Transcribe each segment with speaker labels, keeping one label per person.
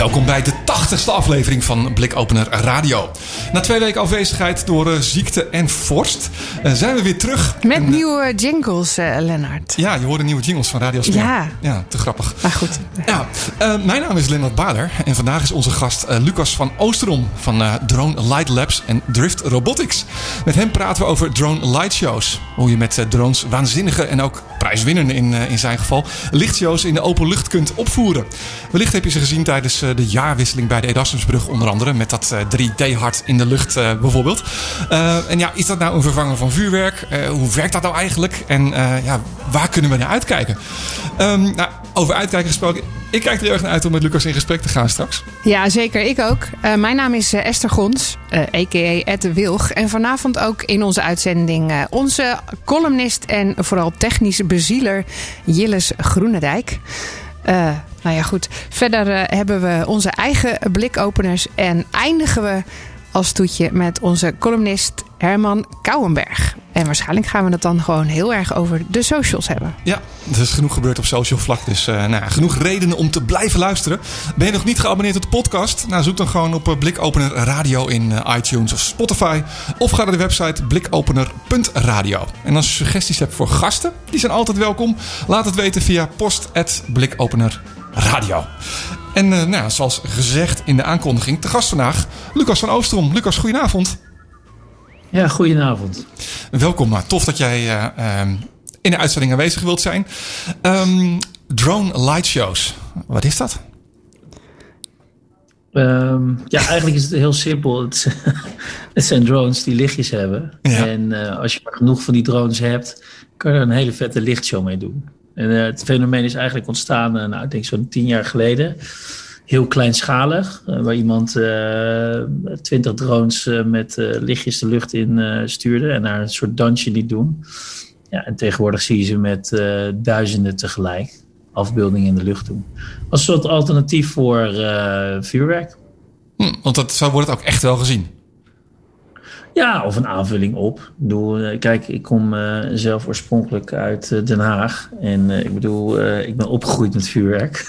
Speaker 1: Welkom bij de 80ste aflevering van Blikopener Radio. Na twee weken afwezigheid door uh, ziekte en vorst uh, zijn we weer terug.
Speaker 2: Met
Speaker 1: en, uh,
Speaker 2: nieuwe jingles, Lennart.
Speaker 1: Ja, je hoorde nieuwe jingles van Radio Smeer.
Speaker 2: Ja.
Speaker 1: Ja, te grappig.
Speaker 2: Maar goed.
Speaker 1: Ja, mijn naam is Lennart Bader en vandaag is onze gast Lucas van Oosterom van Drone Light Labs en Drift Robotics. Met hem praten we over drone light shows. Hoe je met drones waanzinnige en ook prijswinnende in, in zijn geval lichtshows in de open lucht kunt opvoeren. Wellicht heb je ze gezien tijdens de jaarwisseling bij de Erasmusbrug onder andere. Met dat 3D-hart in de lucht uh, bijvoorbeeld. En ja, is dat nou een vervanger van vuurwerk? Hoe werkt dat nou eigenlijk? En ja, waar kunnen we naar uitkijken? Um, nou, over uitkijken gesproken. Ik kijk er erg naar uit om met Lucas in gesprek te gaan straks.
Speaker 2: Ja, zeker. Ik ook. mijn naam is Esther Gons, a.k.a. Ed Wilg. En vanavond ook in onze uitzending onze columnist en vooral technische bezieler Jilles Groenendijk. Uh, nou ja, goed. Verder uh, hebben we onze eigen blikopeners. En eindigen we als toetje met onze columnist Herman Kouwenberg. En waarschijnlijk gaan we het dan gewoon heel erg over de socials hebben.
Speaker 1: Ja, er is genoeg gebeurd op social vlak. Dus uh, nou, genoeg redenen om te blijven luisteren. Ben je nog niet geabonneerd op de podcast? Nou, zoek dan gewoon op Blikopener Radio in iTunes of Spotify. Of ga naar de website blikopener.radio. En als je suggesties hebt voor gasten, die zijn altijd welkom. Laat het weten via post.blikopener Radio. En uh, nou, zoals gezegd in de aankondiging, te gast vandaag Lucas van Oosterom. Lucas, goedenavond.
Speaker 3: Ja, goedenavond.
Speaker 1: Welkom, maar tof dat jij uh, um, in de uitzending aanwezig wilt zijn. Um, drone light shows, wat is dat?
Speaker 3: Um, ja, eigenlijk is het heel simpel. Het, het zijn drones die lichtjes hebben. Ja. En uh, als je maar genoeg van die drones hebt, kan je er een hele vette lichtshow mee doen. En uh, het fenomeen is eigenlijk ontstaan, uh, nou, ik denk zo'n tien jaar geleden. Heel kleinschalig, uh, waar iemand twintig drones met lichtjes de lucht in stuurde en daar een soort dansje liet doen. Ja, en tegenwoordig zie je ze met duizenden tegelijk afbeeldingen in de lucht doen. Als soort alternatief voor vuurwerk.
Speaker 1: Hm, want dat, zo wordt het ook echt wel gezien.
Speaker 3: Ja, of een aanvulling op. Ik bedoel, kijk, ik kom uh, zelf oorspronkelijk uit uh, Den Haag. En uh, ik bedoel, ik ben opgegroeid met vuurwerk.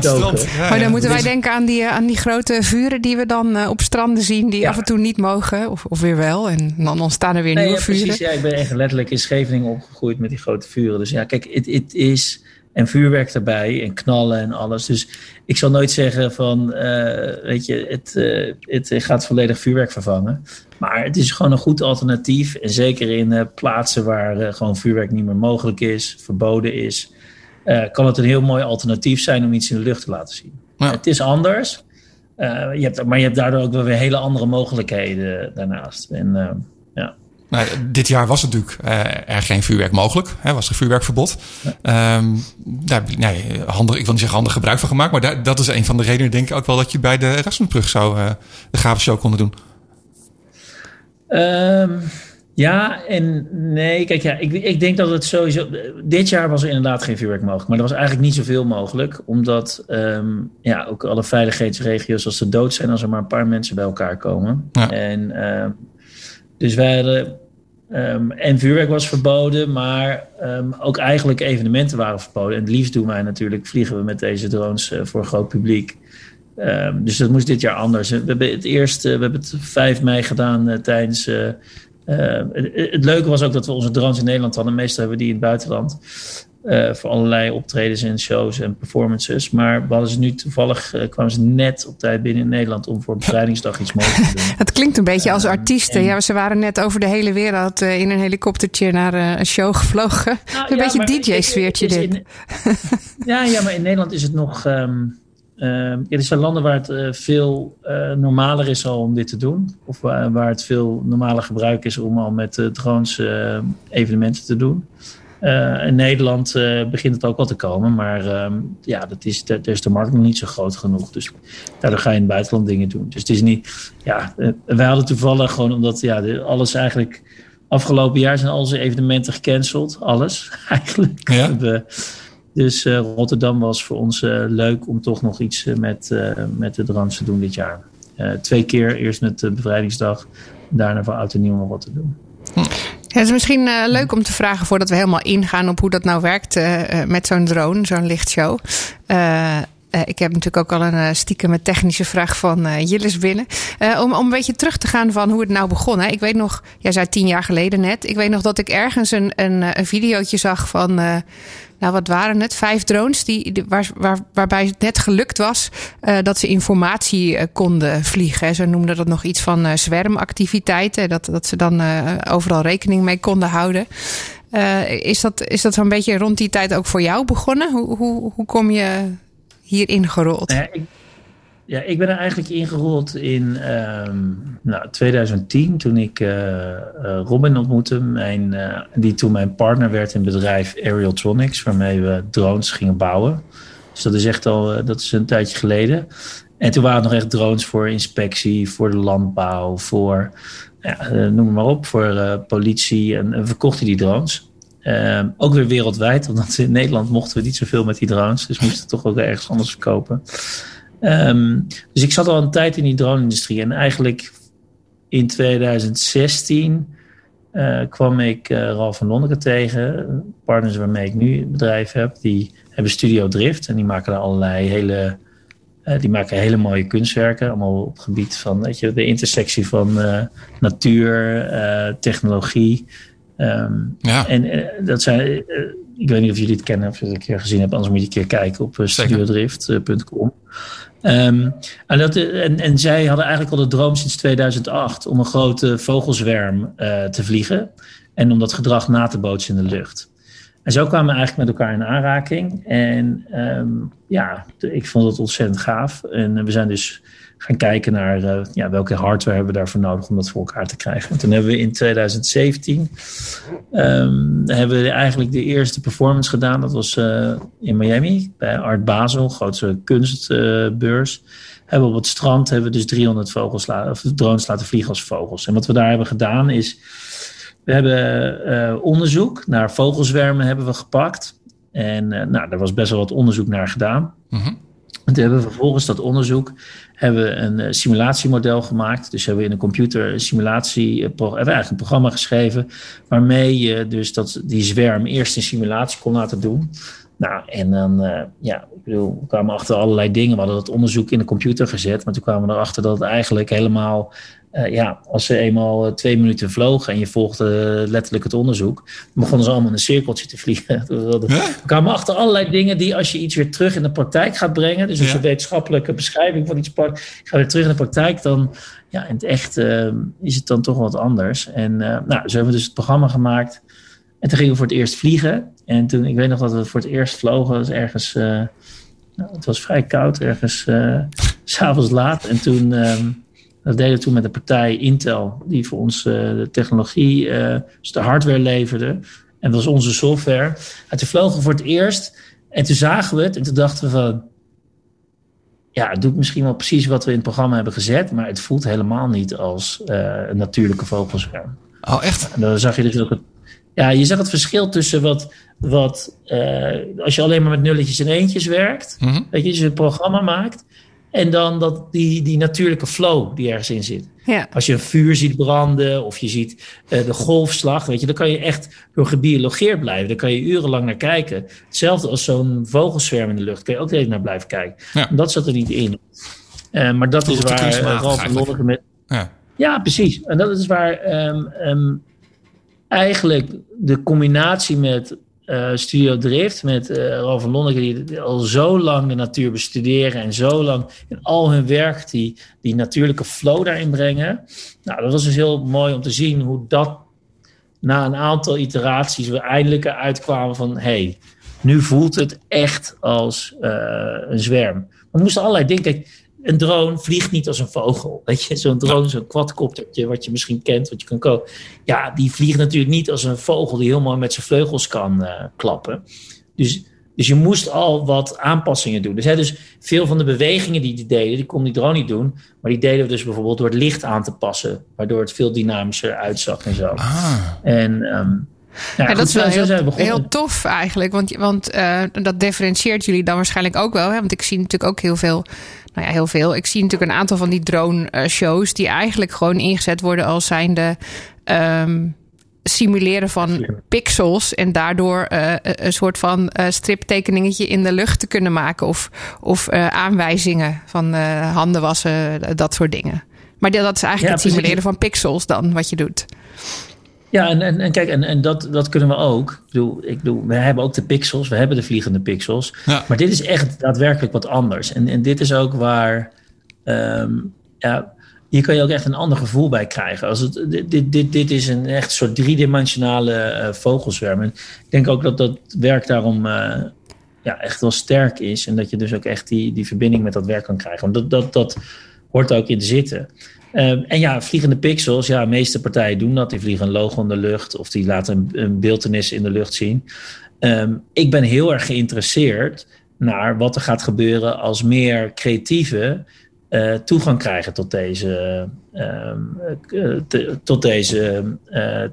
Speaker 3: Stoken.
Speaker 2: Ja, maar dan moeten wij denken aan die, aan die grote vuren die we dan op stranden zien. Die ja. af en toe niet mogen, of, of weer wel. En dan ontstaan er weer
Speaker 3: nee,
Speaker 2: nieuwe
Speaker 3: ja,
Speaker 2: vuren.
Speaker 3: Precies, ja, ik ben echt letterlijk in Scheveningen opgegroeid met die grote vuren. Dus ja, kijk, het is... En vuurwerk erbij en knallen en alles. Dus ik zal nooit zeggen van, uh, weet je, het, uh, het gaat volledig vuurwerk vervangen. Maar het is gewoon een goed alternatief. En zeker in uh, plaatsen waar gewoon vuurwerk niet meer mogelijk is, verboden is, kan het een heel mooi alternatief zijn om iets in de lucht te laten zien. Ja. Het is anders, je hebt, maar je hebt daardoor ook wel weer hele andere mogelijkheden daarnaast. En.
Speaker 1: Nou, dit jaar was natuurlijk uh, er geen vuurwerk mogelijk. Hè, was er vuurwerkverbod. Ja. Um, daar nee, handig, ik wil niet zeggen handig gebruik van gemaakt. Maar daar, dat is een van de redenen, denk ik ook wel, dat je bij de Erasmusbrug zou uh, de gave show konden doen.
Speaker 3: Um, ja en nee. Kijk, ja, ik, ik denk dat het sowieso. Dit jaar was er inderdaad geen vuurwerk mogelijk. Maar er was eigenlijk niet zoveel mogelijk. Omdat um, ja, ook alle veiligheidsregio's als ze dood zijn als er maar een paar mensen bij elkaar komen. Ja. En. Uh, dus wij hadden. Um, en vuurwerk was verboden, maar um, ook eigenlijk evenementen waren verboden. En het liefst doen wij natuurlijk, vliegen we met deze drones uh, voor groot publiek. Um, dus dat moest dit jaar anders. We hebben het eerst, uh, we hebben het 5 mei gedaan uh, tijdens. het, leuke was ook dat we onze drones in Nederland hadden. Meestal hebben we die in het buitenland. Uh, voor allerlei optredens en shows en performances. Maar we hadden ze nu toevallig, uh, kwamen ze net op tijd binnen in Nederland om voor bevrijdingsdag iets mogelijk te doen.
Speaker 2: Het klinkt een beetje als artiesten. En... Ja, ze waren net over de hele wereld uh, in een helikoptertje naar een show gevlogen. Nou, een ja, beetje DJ-sfeertje dit.
Speaker 3: In, ja, ja, maar in Nederland is het nog... Um, ja, er zijn landen waar het veel normaler is al om dit te doen. Of waar, waar het veel normaler gebruik is om al met drones evenementen te doen. In Nederland begint het ook wel te komen. Maar ehm, ja, dat is, daar is de markt nog niet zo groot genoeg. Dus daardoor ga je in het buitenland dingen doen. Dus het is niet... Ja, wij hadden toevallig gewoon omdat ja, alles eigenlijk... Afgelopen jaar zijn al zijn evenementen gecanceld. Alles eigenlijk. Ja. Dus Rotterdam was voor ons leuk om toch nog iets met, met de drones te doen dit jaar. twee keer, eerst met de bevrijdingsdag, daarna voor Oud en Nieuw nog wat te doen.
Speaker 2: Hm. Het is misschien uh, leuk om te vragen voordat we helemaal ingaan op hoe dat nou werkt uh, met zo'n drone, zo'n lichtshow. Ik heb natuurlijk ook al een stiekem technische vraag van Jillis binnen. om, om een beetje terug te gaan van hoe het nou begon. Ik weet nog, jij zei tien jaar geleden net. Ik weet nog dat ik ergens een, een, een videootje zag van nou wat waren het? Vijf drones die, waar, waar, waarbij het net gelukt was uh, dat ze informatie uh, konden vliegen. Ze noemden dat nog iets van uh, zwermactiviteiten. Dat, dat ze dan overal rekening mee konden houden. is dat, is dat zo'n beetje rond die tijd ook voor jou begonnen? Hoe, hoe, hoe kom je hierin gerold?
Speaker 3: Ja, ik ben er eigenlijk ingerold in um, nou, 2010 toen ik uh, Robin ontmoette. Mijn, uh, die toen mijn partner werd in het bedrijf Aerialtronics. Waarmee we drones gingen bouwen. Dus dat is echt al dat is een tijdje geleden. En toen waren het nog echt drones voor inspectie, voor de landbouw, voor ja, noem maar op, voor politie. En, en verkochten die drones. Ehm, ook weer wereldwijd, want in Nederland mochten we niet zoveel met die drones. Dus moesten we toch ook ergens anders verkopen. Um, dus ik zat al een tijd in die drone-industrie. En eigenlijk in 2016 uh, eh, kwam ik uh, Ralf van Lonneke tegen. Partners waarmee ik nu het bedrijf heb. Die hebben Studio Drift. En die maken daar allerlei hele... Uh, die maken hele mooie kunstwerken. Allemaal op het gebied van weet je, de intersectie van natuur, technologie. Um, ja. En dat zijn... ik weet niet of jullie het kennen of je het een keer gezien hebben. Anders moet je een keer kijken op studiodrift.com. Um, en, dat, en, en, zij hadden eigenlijk al de droom sinds 2008 om een grote vogelzwerm uh, te vliegen en om dat gedrag na te bootsen in de lucht. En zo kwamen we eigenlijk met elkaar in aanraking. En um, ja, ik vond het ontzettend gaaf. En we zijn dus gaan kijken naar uh, ja, welke hardware hebben we daarvoor nodig om dat voor elkaar te krijgen. En toen hebben we in 2017 um, ehm, hebben we eigenlijk de eerste performance gedaan. Dat was uh, in Miami bij Art Basel, grootste kunstbeurs. Hebben op het strand hebben we dus 300 vogels of drones laten vliegen als vogels. En wat we daar hebben gedaan is, we hebben onderzoek naar vogelzwermen hebben we gepakt. En nou, daar was best wel wat onderzoek naar gedaan. Mm -hmm. En toen hebben we vervolgens dat onderzoek hebben we een eh, simulatiemodel gemaakt. Dus hebben we in een computer een simulatie, eh, hebben we eigenlijk een programma geschreven. Waarmee je dus dat, die zwerm eerst een simulatie kon laten doen. Nou, en dan, uh, ja, ik bedoel, we kwamen achter allerlei dingen. We hadden dat onderzoek in de computer gezet. Maar toen kwamen we erachter dat het eigenlijk helemaal uh, ja, als ze eenmaal eh, twee minuten vlogen en je volgde letterlijk het onderzoek, dan begonnen ze allemaal in een cirkeltje te vliegen. We kwamen achter allerlei dingen die als je iets weer terug in de praktijk gaat brengen, dus als je wetenschappelijke beschrijving van iets pakt, ga weer terug in de praktijk, dan ja, in het echt uh, is het dan toch wat anders. En uh, nou, zo hebben we dus het programma gemaakt. En toen gingen we voor het eerst vliegen. En toen, ik weet nog dat we voor het eerst vlogen, dat was ergens, nou, het was vrij koud, ergens s'avonds laat. En toen ehm, dat deden we toen met de partij Intel, die voor ons uh, de technologie, uh, dus de hardware leverde. En dat was onze software. En toen vlogen we voor het eerst. En toen zagen we het. En toen dachten we van. Ja, het doet misschien wel precies wat we in het programma hebben gezet. Maar het voelt helemaal niet als uh, een natuurlijke vogelzwerm.
Speaker 1: Oh, echt?
Speaker 3: En dan zag je dus ook het. Ja, je zag het verschil tussen wat. wat als je alleen maar met nulletjes en eentjes werkt. Mm -hmm. Weet je, dus een programma maakt. En dan dat, die, die natuurlijke flow die ergens in zit. Ja. Als je een vuur ziet branden of je ziet uh, de golfslag, weet je, dan kan je echt door gebiologeerd blijven. Dan kan je urenlang naar kijken. Hetzelfde als zo'n vogelswerm in de lucht, kan je ook even naar blijven kijken. Ja. dat zat er niet in. Uh, maar dat is waar uh, Ralf van Lonneke met. Ja. ja. precies. En dat is waar um, um, eigenlijk de combinatie met uh, Studio Drift met uh, Ralf van Lonneke, die al zo lang de natuur bestuderen en zo lang in al hun werk die, die natuurlijke flow daarin brengen. Nou, dat was dus heel mooi om te zien hoe dat na een aantal iteraties we eindelijk eruit kwamen van hey, nu voelt het echt als uh, een zwerm. we moesten allerlei dingen. Een drone vliegt niet als een vogel. Weet je, zo'n drone, zo'n quadcoptertje, wat je misschien kent, wat je kan kopen. Ja, die vliegt natuurlijk niet als een vogel die helemaal met zijn vleugels kan uh, klappen. Dus, dus je moest al wat aanpassingen doen. Dus, hè, dus veel van de bewegingen die die deden, die kon die drone niet doen. Maar die deden we dus bijvoorbeeld door het licht aan te passen. Waardoor het veel dynamischer uitzag en zo.
Speaker 1: Ah.
Speaker 3: En... Um,
Speaker 2: ja, dat is wel heel, heel, tof eigenlijk. Want, want uh, dat differentieert jullie dan waarschijnlijk ook wel. Hè? Want ik zie natuurlijk ook heel veel. Nou ja, heel veel. Ik zie natuurlijk een aantal van die drone-shows. die eigenlijk gewoon ingezet worden als zijnde. Um, simuleren van pixels en daardoor uh, een soort van uh, striptekeningetje in de lucht te kunnen maken of, of uh, aanwijzingen van handen wassen, dat soort dingen. Maar dat is eigenlijk het simuleren van pixels dan wat je doet.
Speaker 3: Ja, en, en, en kijk, en, en dat, dat kunnen we ook. Ik bedoel, ik bedoel, we hebben ook de pixels, we hebben de vliegende pixels. Ja. Maar dit is echt daadwerkelijk wat anders. En, en dit is ook waar, um, ja, hier kan je ook echt een ander gevoel bij krijgen. Als het, dit, dit, dit is een echt soort driedimensionale uh, vogelswerm. En ik denk ook dat dat werk daarom uh, ja, echt wel sterk is. En dat je dus ook echt die, die verbinding met dat werk kan krijgen. Want dat, dat, dat hoort ook in zitten. Um, en ja, vliegende pixels, ja, de meeste partijen doen dat. Die vliegen een logo in de lucht of die laten een, een beeldenis in de lucht zien. Um, ik ben heel erg geïnteresseerd naar wat er gaat gebeuren als meer creatieve uh, toegang krijgen tot deze, uh, te, tot deze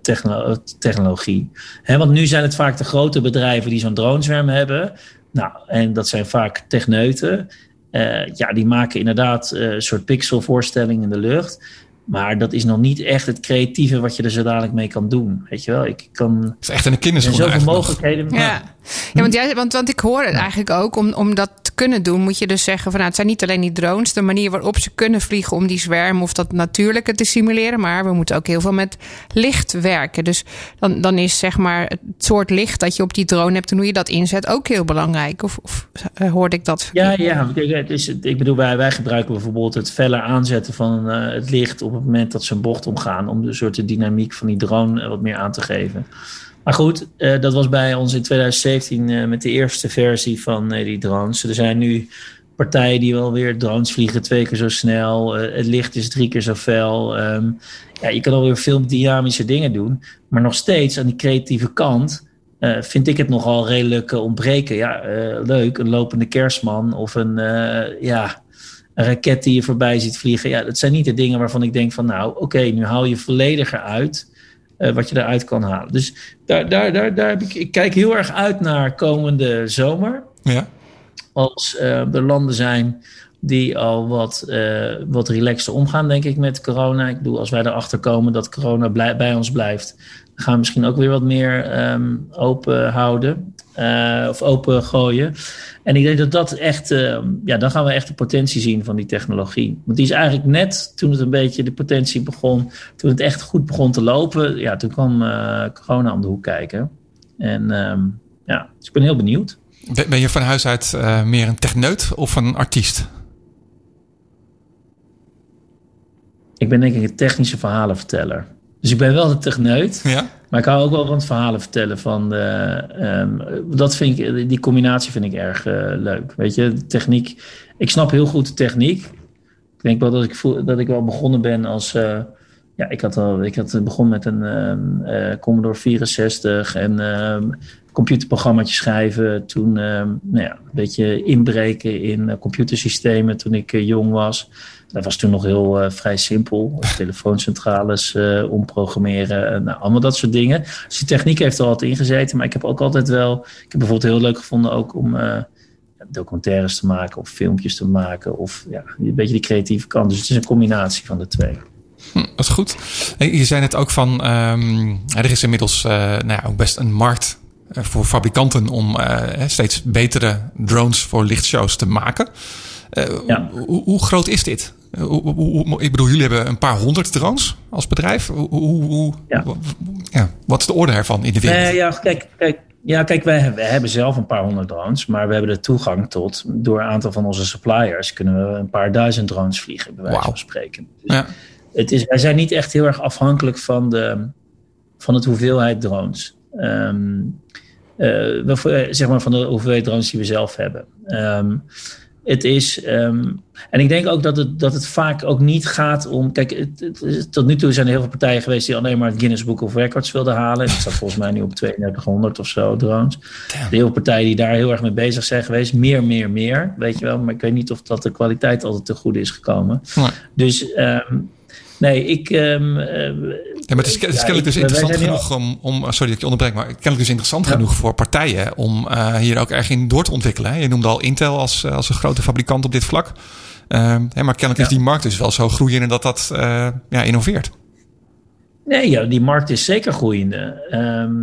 Speaker 3: techno technologie. Want nu zijn het vaak de grote bedrijven die zo'n dronezwerm hebben. Nou, en dat zijn vaak techneuten. Uh, ja, die maken inderdaad uh, een soort pixelvoorstelling in de lucht. Maar dat is nog niet echt het creatieve wat je er zo dadelijk mee kan doen. Weet je wel, ik kan. Het
Speaker 1: is echt een kinderschoen.
Speaker 3: Er zijn zoveel mogelijkheden.
Speaker 2: Ja. Ja, want, jij, want, want ik hoor het eigenlijk ook. Om, om dat te kunnen doen, moet je dus zeggen: van nou, het zijn niet alleen die drones, de manier waarop ze kunnen vliegen om die zwerm of dat natuurlijke te simuleren. Maar we moeten ook heel veel met licht werken. Dus dan, dan is zeg maar het soort licht dat je op die drone hebt en hoe je dat inzet ook heel belangrijk. Of, of uh, hoorde ik dat?
Speaker 3: Ja, ja. Het is, ik bedoel, wij, wij gebruiken bijvoorbeeld het feller aanzetten van uh, het licht op het moment dat ze een bocht omgaan. Om de soort dynamiek van die drone wat meer aan te geven. Maar goed, uh, dat was bij ons in 2017 uh, met de eerste versie van uh, die drones. Er zijn nu partijen die wel weer drones vliegen twee keer zo snel. het licht is drie keer zo fel. Um, ja, je kan alweer veel dynamische dingen doen. Maar nog steeds aan die creatieve kant vind ik het nogal redelijk ontbreken. Ja, leuk, een lopende kerstman of een, ja, een raket die je voorbij ziet vliegen. Ja, dat zijn niet de dingen waarvan ik denk van nou, oké, nu haal je vollediger uit uh, wat je eruit kan halen. Dus daar, daar, daar, daar heb ik, ik kijk heel erg uit naar komende zomer.
Speaker 1: Ja.
Speaker 3: Als uh, er landen zijn die al wat, uh, wat relaxter omgaan, denk ik, met corona. Ik bedoel, als wij erachter komen dat corona blij, bij ons blijft, dan gaan we misschien ook weer wat meer um, open houden. Uh, of open gooien. En ik denk dat dat echt, uh, ja, dan gaan we echt de potentie zien van die technologie. Want die is eigenlijk net toen het een beetje de potentie begon, toen het echt goed begon te lopen, ja, toen kwam uh, corona om de hoek kijken. En um, ja, dus ik ben heel benieuwd.
Speaker 1: Ben je van huis uit meer een techneut of een artiest?
Speaker 3: Ik ben denk ik een technische verhalenverteller. Dus ik ben wel de techneut.
Speaker 1: Ja?
Speaker 3: Maar ik hou ook wel van het verhalen vertellen. Van de, um, dat vind ik, die combinatie vind ik erg uh, leuk. Weet je, de techniek. Ik snap heel goed de techniek. Ik denk wel dat ik, voel, dat ik wel begonnen ben als. Uh, ja, ik had, al, ik had begonnen met een uh, Commodore 64 en um, computerprogramma's schrijven. Toen nou ja, een beetje inbreken in computersystemen toen ik jong was. Dat was toen nog heel uh, vrij simpel. Telefooncentrales uh, omprogrammeren. En, nou, allemaal dat soort dingen. Dus die techniek heeft er altijd ingezeten. Maar ik heb ook altijd wel... Ik heb bijvoorbeeld heel leuk gevonden ook om uh, documentaires te maken. Of filmpjes te maken. Of ja, een beetje die creatieve kant. Dus het is een combinatie van de twee.
Speaker 1: Hm, dat is goed. Je zei net ook van... Um, er is inmiddels nou ja, ook best een markt voor fabrikanten... om steeds betere drones voor lichtshows te maken... Uh, ja. hoe, hoe, groot is dit? Hoe, ik bedoel, jullie hebben een paar honderd drones als bedrijf. Hoe, ja. ja. wat is de orde ervan in de wereld?
Speaker 3: Uh, ja, kijk, kijk, ja, kijk wij, wij, hebben zelf een paar honderd drones, maar we hebben de toegang tot, door een aantal van onze suppliers, kunnen we een paar duizend drones vliegen, bij wijze wow. van spreken. Dus
Speaker 1: ja.
Speaker 3: het is, wij zijn niet echt heel erg afhankelijk van de, van het hoeveelheid drones. Um, uh, zeg maar van de hoeveelheid drones die we zelf hebben. Um, het is. ehm, en ik denk ook dat het, dat het vaak ook niet gaat om. Kijk, het, tot nu toe zijn er heel veel partijen geweest die alleen maar het Guinness Book of Records wilden halen. Dat staat volgens mij nu op 3200 of zo drones. Er zijn heel veel partijen die daar heel erg mee bezig zijn geweest. Meer, meer, meer. Weet je wel. Maar ik weet niet of dat de kwaliteit altijd te goed is gekomen.
Speaker 1: Nee.
Speaker 3: Dus ehm, nee, ik. ehm, eh,
Speaker 1: Ja, maar het is, het is
Speaker 3: ja,
Speaker 1: kennelijk
Speaker 3: ik-
Speaker 1: dus interessant genoeg om, om... Sorry dat ik je onderbreek, maar kennelijk dus interessant
Speaker 3: Ja.
Speaker 1: genoeg voor partijen... om eh, hier ook erg in door te ontwikkelen. Hè? Je noemde al Intel als, eh, als een grote fabrikant op dit vlak. Ehm, hè, maar kennelijk is die markt dus wel zo groeiend dat dat eh, ja, innoveert.
Speaker 3: Nee, ja, die markt is zeker groeiende. Ehm,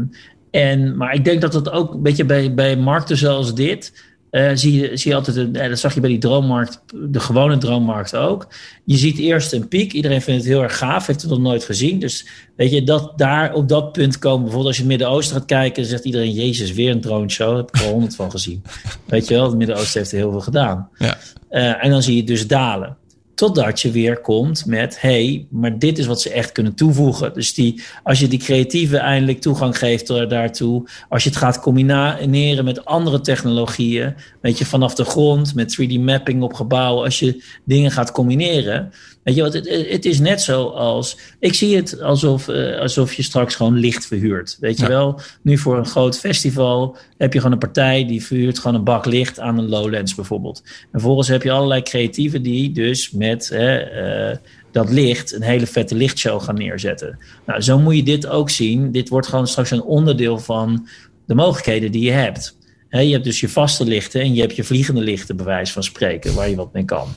Speaker 3: en, maar ik denk dat dat ook een beetje bij, bij markten zoals dit. Eh, zie, je, zie je altijd, een, eh, dat zag je bij die droommarkt, de gewone droommarkt ook. Je ziet eerst een piek. Iedereen vindt het heel erg gaaf, heeft het nog nooit gezien. Dus weet je, dat daar op dat punt komen. Bijvoorbeeld als je het Midden-Oosten gaat kijken, zegt iedereen: Jezus, weer een drone show. Daar heb ik er al honderd van gezien. Weet je wel, het Midden-Oosten heeft er heel veel gedaan.
Speaker 1: Ja.
Speaker 3: Eh, en dan zie je het dus dalen. Totdat je weer komt met, hey, maar dit is wat ze echt kunnen toevoegen. Dus die, als je die creatieve eindelijk toegang geeft daar- daartoe, als je het gaat combineren met andere technologieën, weet je, vanaf de grond, met 3D mapping op gebouwen, als je dingen gaat combineren, weet je wat, het, het is net zo als, ik zie het alsof, eh, alsof je straks gewoon licht verhuurt. Weet je
Speaker 1: Ja.
Speaker 3: wel, nu voor een groot festival heb je gewoon een partij die verhuurt gewoon een bak licht aan een Lowlands bijvoorbeeld. En vervolgens heb je allerlei creatieven die dus met hè, eh, dat licht een hele vette lichtshow gaan neerzetten. Nou, zo moet je dit ook zien. Dit wordt gewoon straks een onderdeel van de mogelijkheden die je hebt. Je hebt dus je vaste lichten en je hebt je vliegende lichten, bij wijze van spreken, waar je wat mee kan.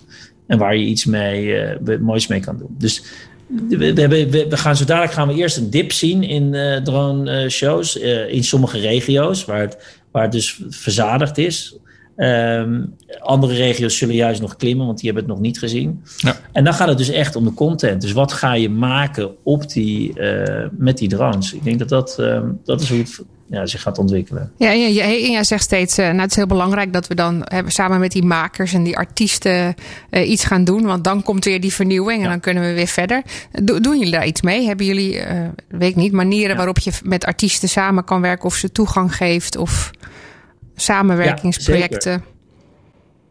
Speaker 3: En waar je iets mee, eh, moois mee kan doen. Dus we, we, we, gaan zo dadelijk gaan we eerst een dip zien in eh drone eh, shows in sommige regio's waar het, waar het dus verzadigd is. Ehm, andere regio's zullen juist nog klimmen, want die hebben het nog niet gezien.
Speaker 1: Ja.
Speaker 3: En dan gaat het dus echt om de content. Dus wat ga je maken op die, met die drones? Ik denk dat dat, ehm, dat is hoe het ja, zich gaat ontwikkelen.
Speaker 2: Ja, en jij, en jij zegt steeds, eh, nou, het is heel belangrijk dat we dan hebben, samen met die makers en die artiesten eh, iets gaan doen. Want dan komt weer die vernieuwing en
Speaker 3: Ja.
Speaker 2: dan kunnen we weer verder. Do- doen jullie daar iets mee? Hebben jullie, eh, weet ik niet, manieren
Speaker 3: Ja.
Speaker 2: waarop je met artiesten samen kan werken of ze toegang geeft of samenwerkingsprojecten?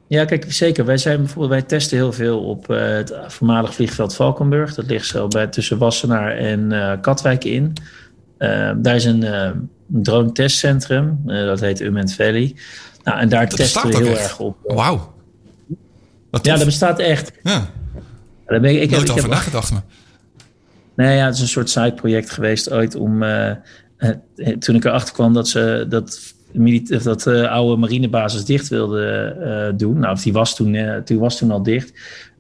Speaker 3: Ja, kijk, zeker. Wij zijn bijvoorbeeld, wij testen heel veel op het voormalig vliegveld Valkenburg. Dat ligt zo bij tussen Wassenaar en Katwijk in. Daar is een drone testcentrum. eh, dat heet Ument Valley. Nou, en daar
Speaker 1: Dat
Speaker 3: testen we heel
Speaker 1: echt.
Speaker 3: erg op.
Speaker 1: Wauw.
Speaker 3: Ja, dat bestaat echt.
Speaker 1: Ja,
Speaker 3: Daar ben ik, ik, heb-
Speaker 1: nooit over
Speaker 3: heb,
Speaker 1: nagedacht. Maar.
Speaker 3: Nee, ja, het is een soort sideproject geweest ooit om. eh, eh, toen ik erachter kwam dat ze dat, dat oude marinebasis dicht wilden doen. Nou, of die was toen, die was toen al dicht.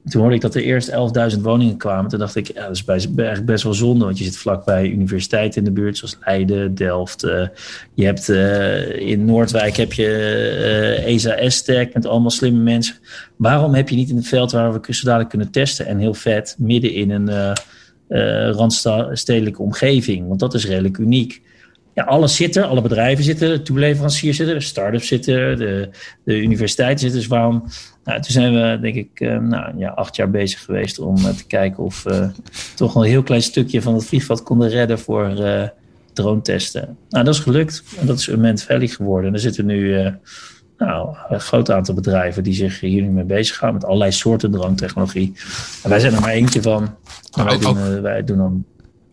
Speaker 3: Toen hoorde ik dat er eerst 11.000 woningen kwamen. Toen dacht ik, ja, dat is eigenlijk best wel zonde. Want je zit vlakbij universiteiten in de buurt, zoals Leiden, Delft. eh, je hebt eh, in Noordwijk heb je eh ESA S-Tech met allemaal slimme mensen. Waarom heb je niet in het veld waar we zo dadelijk kunnen testen en heel vet midden in een randstedelijke omgeving? Want dat is redelijk uniek. Ja, alles zit er, alle bedrijven zitten, er, toeleveranciers zitten, er, start-ups zitten, de, de universiteiten zitten. Dus waarom? Nou, toen zijn we, denk ik, eh, nou, ja, acht jaar bezig geweest om eh, te kijken of we toch een heel klein stukje van het vliegveld konden redden voor eh drone testen. Nou, dat is gelukt. En dat is Ament Valley geworden. En er zitten nu eh, nou, een groot aantal bedrijven die zich hier nu mee beziggaan met allerlei soorten drone technologie. En wij zijn er maar eentje van.
Speaker 1: Maar
Speaker 3: wij, doen, eh, wij doen dan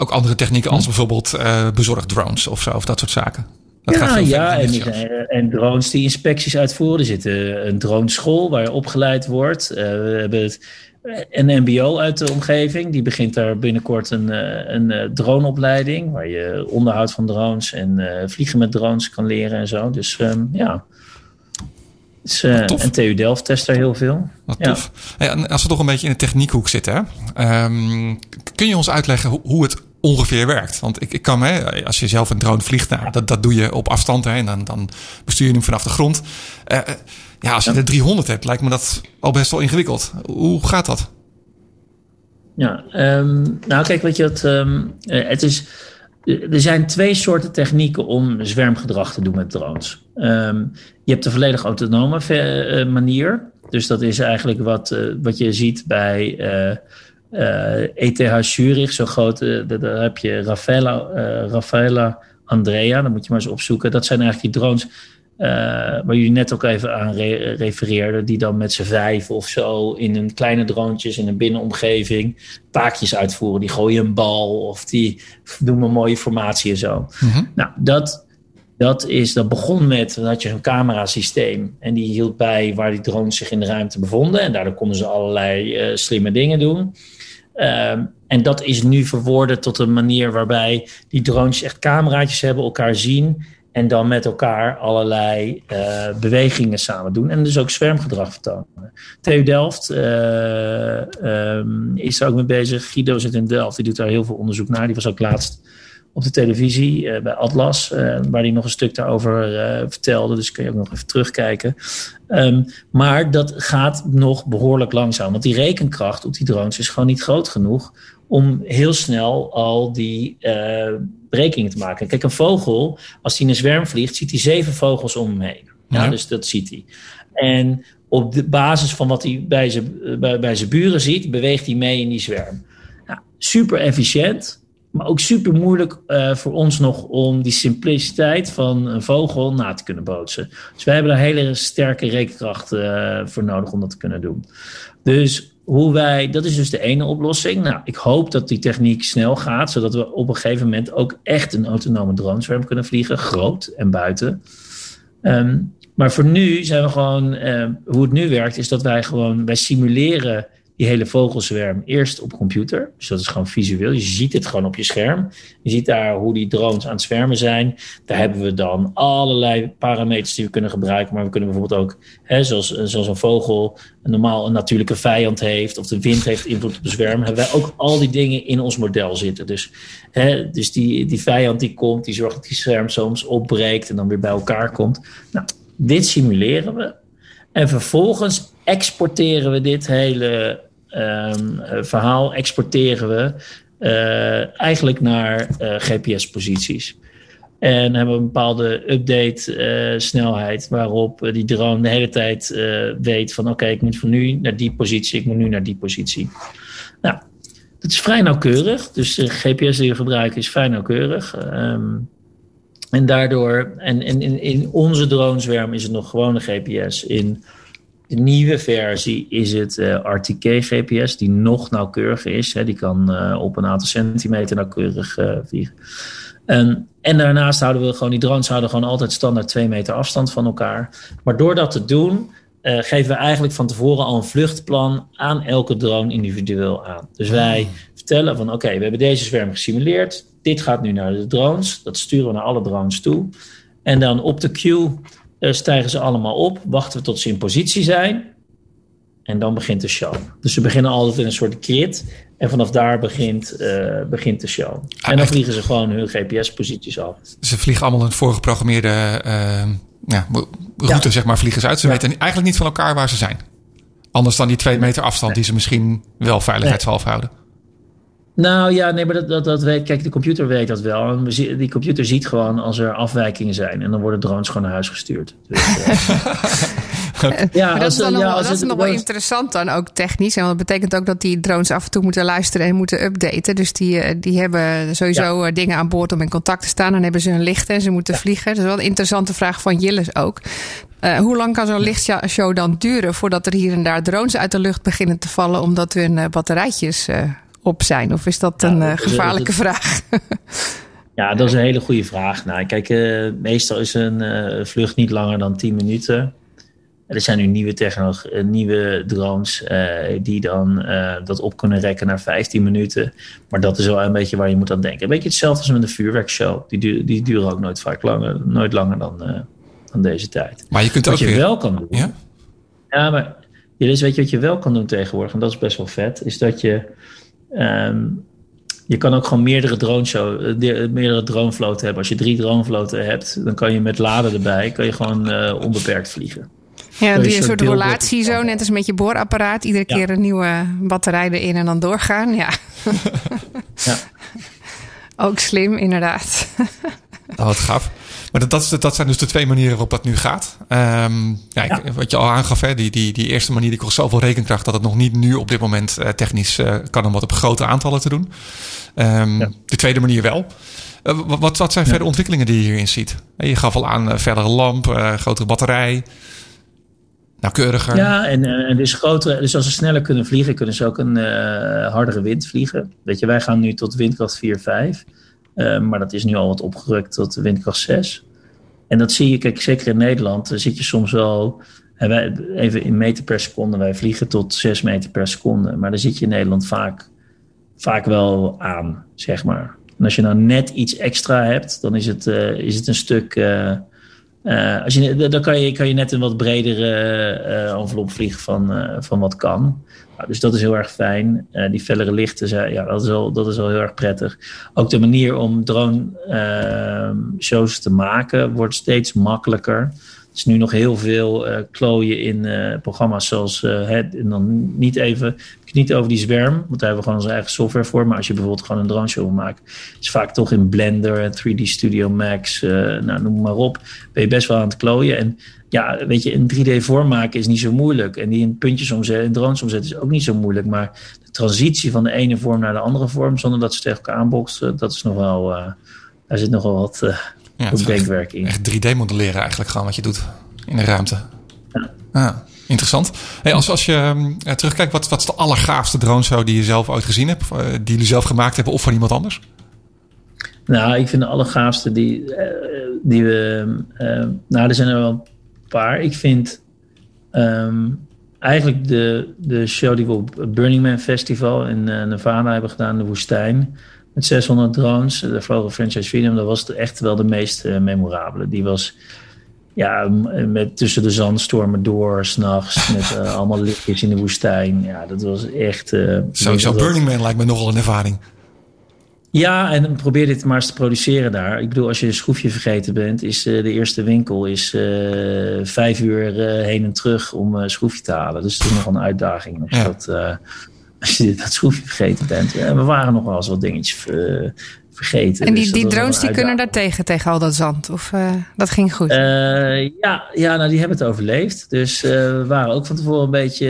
Speaker 1: Ook andere technieken als bijvoorbeeld eh bezorgd drones of zo, of dat soort zaken. Dat
Speaker 3: ja, ja
Speaker 1: verder
Speaker 3: en, drones die inspecties uitvoeren. Er zit eh, een droneschool waar je opgeleid wordt. Eh, we hebben het, een MBO uit de omgeving. Die begint daar binnenkort een, eh, een eh, droneopleiding. Waar je onderhoud van drones en eh, vliegen met drones kan leren en zo. Dus ehm, ja. Dus, eh, en TU Delft test daar heel veel.
Speaker 1: Wat
Speaker 3: Ja.
Speaker 1: tof. Hey, als we toch een beetje in de techniekhoek zitten, hè? Ehm, kun je ons uitleggen hoe, hoe het ongeveer werkt? Want ik, ik kan me, als je zelf een drone vliegt, nou, dat, dat doe je op afstand hè, en dan, dan bestuur je hem vanaf de grond. Eh, eh, ja, als je er 300 hebt, lijkt me dat al best wel ingewikkeld. Hoe gaat dat?
Speaker 3: Ja, ehm, nou kijk, weet je wat, ehm, eh, het is, er zijn twee soorten technieken om zwermgedrag te doen met drones. Ehm, je hebt de volledig autonome manier. Dus dat is eigenlijk wat, wat je ziet bij ETH Zurich, zo groot. eh, da- daar heb je Rafaela, eh, Rafaela Andrea, dan moet je maar eens opzoeken. Dat zijn eigenlijk die drones uh, waar jullie net ook even aan re refereerden, die dan met z'n vijf of zo in een kleine droontjes in een binnenomgeving taakjes uitvoeren. Die gooien een bal of die doen een mooie formatie en zo. Mm Nou, dat, dat, is, dat begon met, dan had je een camerasysteem en die hield bij waar die drones zich in de ruimte bevonden. En daardoor konden ze allerlei uh, slimme dingen doen. Um, en dat is nu verwoorden tot een manier waarbij die drones echt cameraatjes hebben, elkaar zien en dan met elkaar allerlei uh, bewegingen samen doen. En dus ook zwermgedrag vertonen. TU Delft uh, um, is daar ook mee bezig. Guido zit in Delft, die doet daar heel veel onderzoek naar. Die was ook laatst op de televisie uh, bij Atlas, waar hij nog een stuk daarover vertelde. Dus kun je ook nog even terugkijken. Um, maar dat gaat nog behoorlijk langzaam. Want die rekenkracht op die drones is gewoon niet groot genoeg om heel snel al die berekeningen te maken. Kijk, een vogel, als hij in een zwerm vliegt, ziet hij zeven vogels om hem heen. Ja, Dus dat ziet hij. En op de basis van wat hij bij zijn, bij, bij zijn buren ziet, beweegt hij mee in die zwerm. Super efficiënt, maar ook super moeilijk uh, voor ons nog om die simpliciteit van een vogel na te kunnen bootsen. Dus wij hebben daar hele sterke rekenkracht uh, voor nodig om dat te kunnen doen. Dus hoe wij, dat is dus de ene oplossing. Nou, ik hoop dat die techniek snel gaat, zodat we op een gegeven moment ook echt een autonome droneswerm kunnen vliegen, groot en buiten. Um, maar voor nu zijn we gewoon, uh, hoe het nu werkt, is dat wij gewoon, wij simuleren die hele vogelzwerm eerst op computer. Dus dat is gewoon visueel. Je ziet het gewoon op je scherm. Je ziet daar hoe die drones aan het zwermen zijn. Daar hebben we dan allerlei parameters die we kunnen gebruiken. Maar we kunnen bijvoorbeeld ook, hè, zoals, zoals een vogel een normaal een natuurlijke vijand heeft. Of de wind heeft invloed op de zwerm. Hebben wij ook al die dingen in ons model zitten. Dus, hè, dus die, die vijand die komt, die zorgt dat die zwerm soms opbreekt en dan weer bij elkaar komt. Nou, dit simuleren we. En vervolgens exporteren we dit hele um, verhaal, exporteren we uh, eigenlijk naar uh, GPS-posities. En hebben een bepaalde update-snelheid waarop die drone de hele tijd weet van oké, ik moet van nu naar die positie, ik moet nu naar die positie. Nou, dat is vrij nauwkeurig. Dus de GPS die we gebruiken is vrij nauwkeurig. Um, en daardoor, en, in, in onze dronezwerm is het nog gewoon een GPS. In nieuwe versie is het uh, RTK GPS, die nog nauwkeuriger is. Hè. Die kan uh, op een aantal centimeter nauwkeurig uh, vliegen. En, en daarnaast houden we gewoon, die drones houden gewoon altijd standaard twee meter afstand van elkaar. Maar door dat te doen, geven we eigenlijk van tevoren al een vluchtplan aan elke drone individueel aan. Dus wij vertellen van oké, we hebben deze zwerm gesimuleerd. Dit gaat nu naar de drones. Dat sturen we naar alle drones toe. En dan op de queue stijgen ze allemaal op, wachten we tot ze in positie zijn. En dan begint de show. Dus ze beginnen altijd in een soort grid. En vanaf daar begint, uh, begint de show. En dan vliegen ze gewoon hun GPS-posities af.
Speaker 1: Ze vliegen allemaal een voorgeprogrammeerde uh, ja, route, ja. zeg maar, vliegen ze uit. Ze ja. weten eigenlijk niet van elkaar waar ze zijn. Anders dan die twee meter afstand nee. die ze misschien wel veiligheidshalve nee. houden.
Speaker 3: Nou ja, nee, maar dat, dat, dat weet, kijk, de computer weet dat wel. Die computer ziet gewoon als er afwijkingen zijn. En dan worden drones gewoon naar huis gestuurd. Dus,
Speaker 2: uh, ja, dat is, dan nog, ja, dat is nog wel interessant dan ook technisch. En dat betekent ook dat die drones af en toe moeten luisteren en moeten updaten. Dus die, die hebben sowieso ja. dingen aan boord om in contact te staan. Dan hebben ze een licht en ze moeten ja. vliegen. Dat is wel een interessante vraag van Jilles ook. Uh, hoe lang kan zo'n lichtshow dan duren voordat er hier en daar drones uit de lucht beginnen te vallen omdat hun batterijtjes uh, op zijn? Of is dat een ja, dat gevaarlijke vraag?
Speaker 3: ja, dat is een hele goede vraag. Nou, kijk, uh, meestal is een uh, vlucht niet langer dan 10 minuten. Er zijn nu nieuwe, technologie, nieuwe drones uh, die dan dat op kunnen rekken naar 15 minuten. Maar dat is wel een beetje waar je moet aan denken. Een beetje hetzelfde als met een vuurwerkshow. Die, du die duren ook nooit vaak langer, nooit langer dan, dan deze tijd.
Speaker 1: Maar je kunt
Speaker 3: wat
Speaker 1: ook
Speaker 3: je
Speaker 1: weer...
Speaker 3: wel kan doen.
Speaker 1: Ja,
Speaker 3: ja maar dus weet je wat je wel kan doen tegenwoordig? En dat is best wel vet. Is dat je Um, je kan ook gewoon meerdere, drone show, meerdere dronevloten hebben. Als je drie dronevloten hebt, dan kan je met laden erbij kan je gewoon uh, onbeperkt vliegen.
Speaker 2: Ja, die een soort relatie zo, net als met je boorapparaat. Iedere ja. keer een nieuwe batterij erin en dan doorgaan. Ja.
Speaker 3: ja.
Speaker 2: Ook slim, inderdaad.
Speaker 1: Oh, wat gaaf. Maar dat, dat, zijn dus de twee manieren waarop dat nu gaat. Um, ja, ja. Ik, wat je al aangaf, hè, die, die, die eerste manier die kost zoveel rekenkracht dat het nog niet nu op dit moment uh, technisch uh, kan om wat op grote aantallen te doen. Um, ja. De tweede manier wel. wat, wat zijn verder ontwikkelingen die je hierin ziet? Je gaf al aan verdere lamp, grotere batterij. Nauwkeuriger.
Speaker 3: Ja, en, en dus, grotere, dus als ze sneller kunnen vliegen, kunnen ze ook een hardere wind vliegen. Weet je, wij gaan nu tot windkracht 4, 5. Maar dat is nu al wat opgerukt tot windkracht 6. En dat zie je, kijk, zeker in Nederland zit je soms wel wij, even in meter per seconde, wij vliegen tot 6 meter per seconde. Maar daar zit je in Nederland vaak, vaak wel aan, zeg maar. En als je nou net iets extra hebt, dan is het, uh, is het een stuk. Uh, uh, als je, dan kan je, kan je net een wat bredere envelop vliegen van, van wat kan. Nou, dus dat is heel erg fijn. die fellere lichten, zijn, ja, dat, is al, dat is al heel erg prettig. Ook de manier om drone-shows te maken wordt steeds makkelijker is nu nog heel veel uh, klooien in uh, programma's zoals uh, en dan niet even niet over die zwerm, want daar hebben we gewoon onze eigen software voor. Maar als je bijvoorbeeld gewoon een drone show wil maken, is vaak toch in Blender en 3D Studio Max, nou, noem maar op, ben je best wel aan het klooien. En ja, weet je, een 3D vorm maken is niet zo moeilijk. En die in puntjes omzetten, in drones omzetten is ook niet zo moeilijk. Maar de transitie van de ene vorm naar de andere vorm, zonder dat ze tegen elkaar aanboksen, dat is nog wel, daar zit nogal wat ja, het denkwerk in.
Speaker 1: Echt 3D modelleren eigenlijk gewoon wat je doet in de ruimte. Ja. Ah, interessant. Hey, als, als je uh, terugkijkt, wat, wat is de allergaafste drone show die je zelf ooit gezien hebt? Uh, die jullie zelf gemaakt hebben of van iemand anders?
Speaker 3: Nou, ik vind de allergaafste die, uh, die we... nou, er zijn er wel een paar. Ik vind um, eigenlijk de, de show die we op Burning Man Festival in Nevada hebben gedaan, de woestijn met 600 drones. De vlogen Franchise Freedom, dat was echt wel de meest uh, memorabele. Die was ja, met tussen de zandstormen door, s'nachts, met uh, allemaal lichtjes in de woestijn. Ja, dat was echt... Uh,
Speaker 1: Sowieso Burning Man lijkt me nogal een ervaring.
Speaker 3: Ja, en probeer dit maar eens te produceren daar. Ik bedoel, als je een schroefje vergeten bent, is uh, de eerste winkel is vijf uur heen en terug om een schroefje te halen. Dus het is nog een uitdaging. Als ja. dat, als je dat schroefje vergeten bent. we waren nog wel eens wat dingetjes vergeten.
Speaker 2: En die, dus die drones die kunnen daar tegen, tegen al dat zand? Of uh, dat ging goed?
Speaker 3: Uh, ja, ja, nou die hebben het overleefd. Dus we waren ook van tevoren een beetje...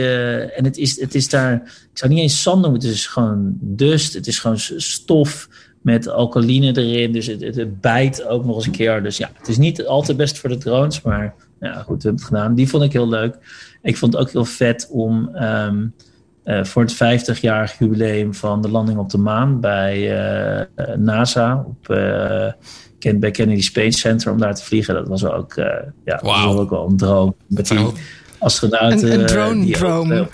Speaker 3: en het is, het is daar... Ik zou niet eens zand noemen, het is gewoon dust. Het is gewoon stof met alkaline erin. Dus het, het, bijt ook nog eens een keer. Dus ja, het is niet altijd best voor de drones. Maar ja, goed, we hebben het gedaan. Die vond ik heel leuk. Ik vond het ook heel vet om... Um, uh, voor het 50-jarig jubileum van de landing op de maan bij uh, NASA op, uh, bij Kennedy Space Center om daar te vliegen. Dat was ook, ja, wow. was ook wel een droom. Met die astronauten.
Speaker 2: Een, een drone-droom.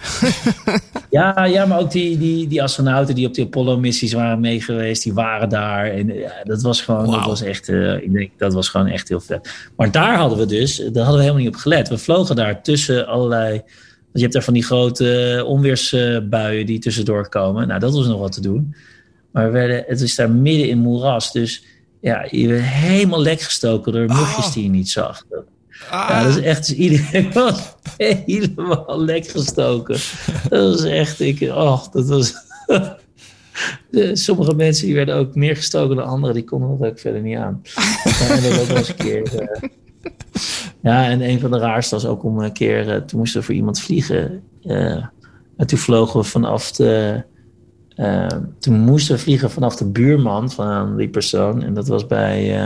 Speaker 3: ja, ja, maar ook die, die, die astronauten die op die Apollo-missies waren meegeweest, die waren daar. En ja, dat was gewoon, wow. dat was echt, ik denk, dat was gewoon echt heel vet. Maar daar hadden we dus, daar hadden we helemaal niet op gelet. We vlogen daar tussen allerlei je hebt daar van die grote onweersbuien die tussendoor komen. Nou, dat was nog wat te doen. Maar we werden, het is daar midden in moeras. Dus ja, je werd helemaal lek gestoken door mugjes oh. die je niet zag. Ah. Ja, dat is echt, dus iedereen was helemaal lek gestoken. Dat was echt, ik, oh, dat was... sommige mensen die werden ook meer gestoken dan anderen, die konden dat ook verder niet aan. en dat ook wel eens een keer... Uh, ja, en een van de raarste was ook om een keer, uh, toen moesten we voor iemand vliegen. Uh, en toen vlogen we vanaf de. Uh, toen moesten we vliegen vanaf de buurman van die persoon. En dat was bij.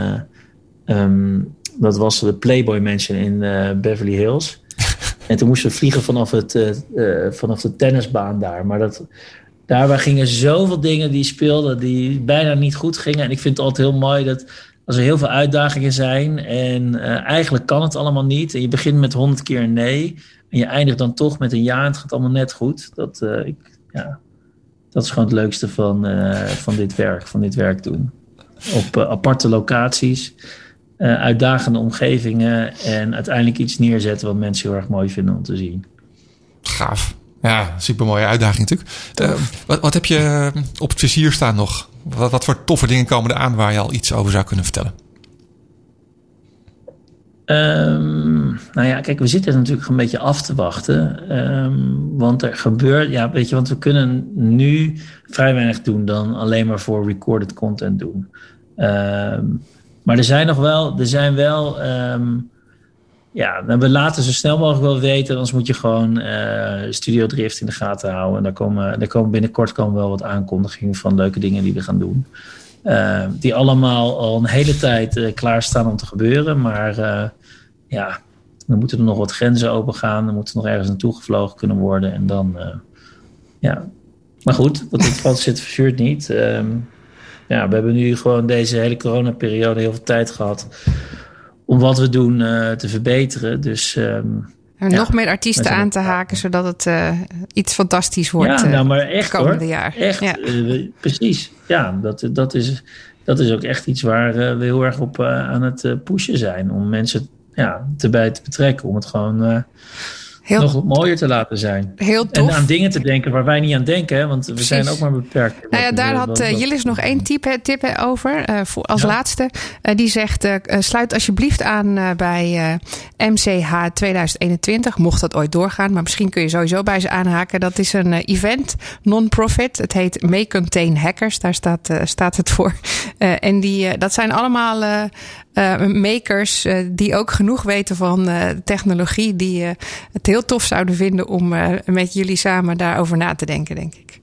Speaker 3: Um, dat was de Playboy Mansion in Beverly Hills. en toen moesten we vliegen vanaf, het, vanaf de tennisbaan daar. Maar dat, daar gingen zoveel dingen die speelden die bijna niet goed gingen. En ik vind het altijd heel mooi dat als er heel veel uitdagingen zijn en uh, eigenlijk kan het allemaal niet. En je begint met honderd keer nee. En je eindigt dan toch met een ja en het gaat allemaal net goed. Dat, uh, ik, ja, dat is gewoon het leukste van, uh, van dit werk, van dit werk doen. Op aparte locaties, uitdagende omgevingen en uiteindelijk iets neerzetten wat mensen heel erg mooi vinden om te zien.
Speaker 1: Gaaf. Ja, super mooie uitdaging natuurlijk. wat, wat heb je op het vizier staan nog? Wat, wat voor toffe dingen komen er aan waar je al iets over zou kunnen vertellen?
Speaker 3: Um, nou ja, kijk, we zitten natuurlijk een beetje af te wachten. Um, want er gebeurt, ja, weet je, want we kunnen nu vrij weinig doen dan alleen maar voor recorded content doen. Um, maar er zijn nog wel, er zijn wel ja, nou, we laten zo snel mogelijk wel weten. Anders moet je gewoon uh, Studio Drift in de gaten houden. En daar komen, daar komen binnenkort komen wel wat aankondigingen van leuke dingen die we gaan doen. Uh, die allemaal al een hele tijd uh, klaarstaan om te gebeuren. Maar ja, dan moeten er nog wat grenzen open gaan. Dan moet er nog ergens naartoe gevlogen kunnen worden. En dan, ja. Maar goed, dat valt zit verzuurd niet. Um, ja, we hebben nu gewoon deze hele coronaperiode heel veel tijd gehad om wat we doen te verbeteren. Dus um,
Speaker 2: en ja, nog meer artiesten aan te haken, zodat het uh, iets fantastisch wordt.
Speaker 3: Ja, nou, maar echt
Speaker 2: komende
Speaker 3: hoor.
Speaker 2: jaar.
Speaker 3: Echt,
Speaker 2: ja.
Speaker 3: uh, precies. Ja, dat, dat, is, dat is ook echt iets waar uh, we heel erg op aan het pushen zijn. Om mensen ja, erbij te betrekken. Om het gewoon heel, nog mooier te laten zijn.
Speaker 2: Heel tof.
Speaker 3: En aan dingen te denken waar wij niet aan denken. Hè, want we
Speaker 2: Precies.
Speaker 3: zijn ook maar beperkt.
Speaker 2: Nou ja, daar had uh, Jillis nog één tip, tip over. eh, voor, als
Speaker 3: Ja.
Speaker 2: laatste. Eh, die zegt: sluit alsjeblieft aan bij MCH 2021. Mocht dat ooit doorgaan. Maar misschien kun je sowieso bij ze aanhaken. Dat is een event, non-profit. Het heet May Contain Hackers. Daar staat, staat het voor. En die, dat zijn allemaal. Eh, makers eh, die ook genoeg weten van eh, technologie, die het heel tof zouden vinden om met jullie samen daarover na te denken, denk ik.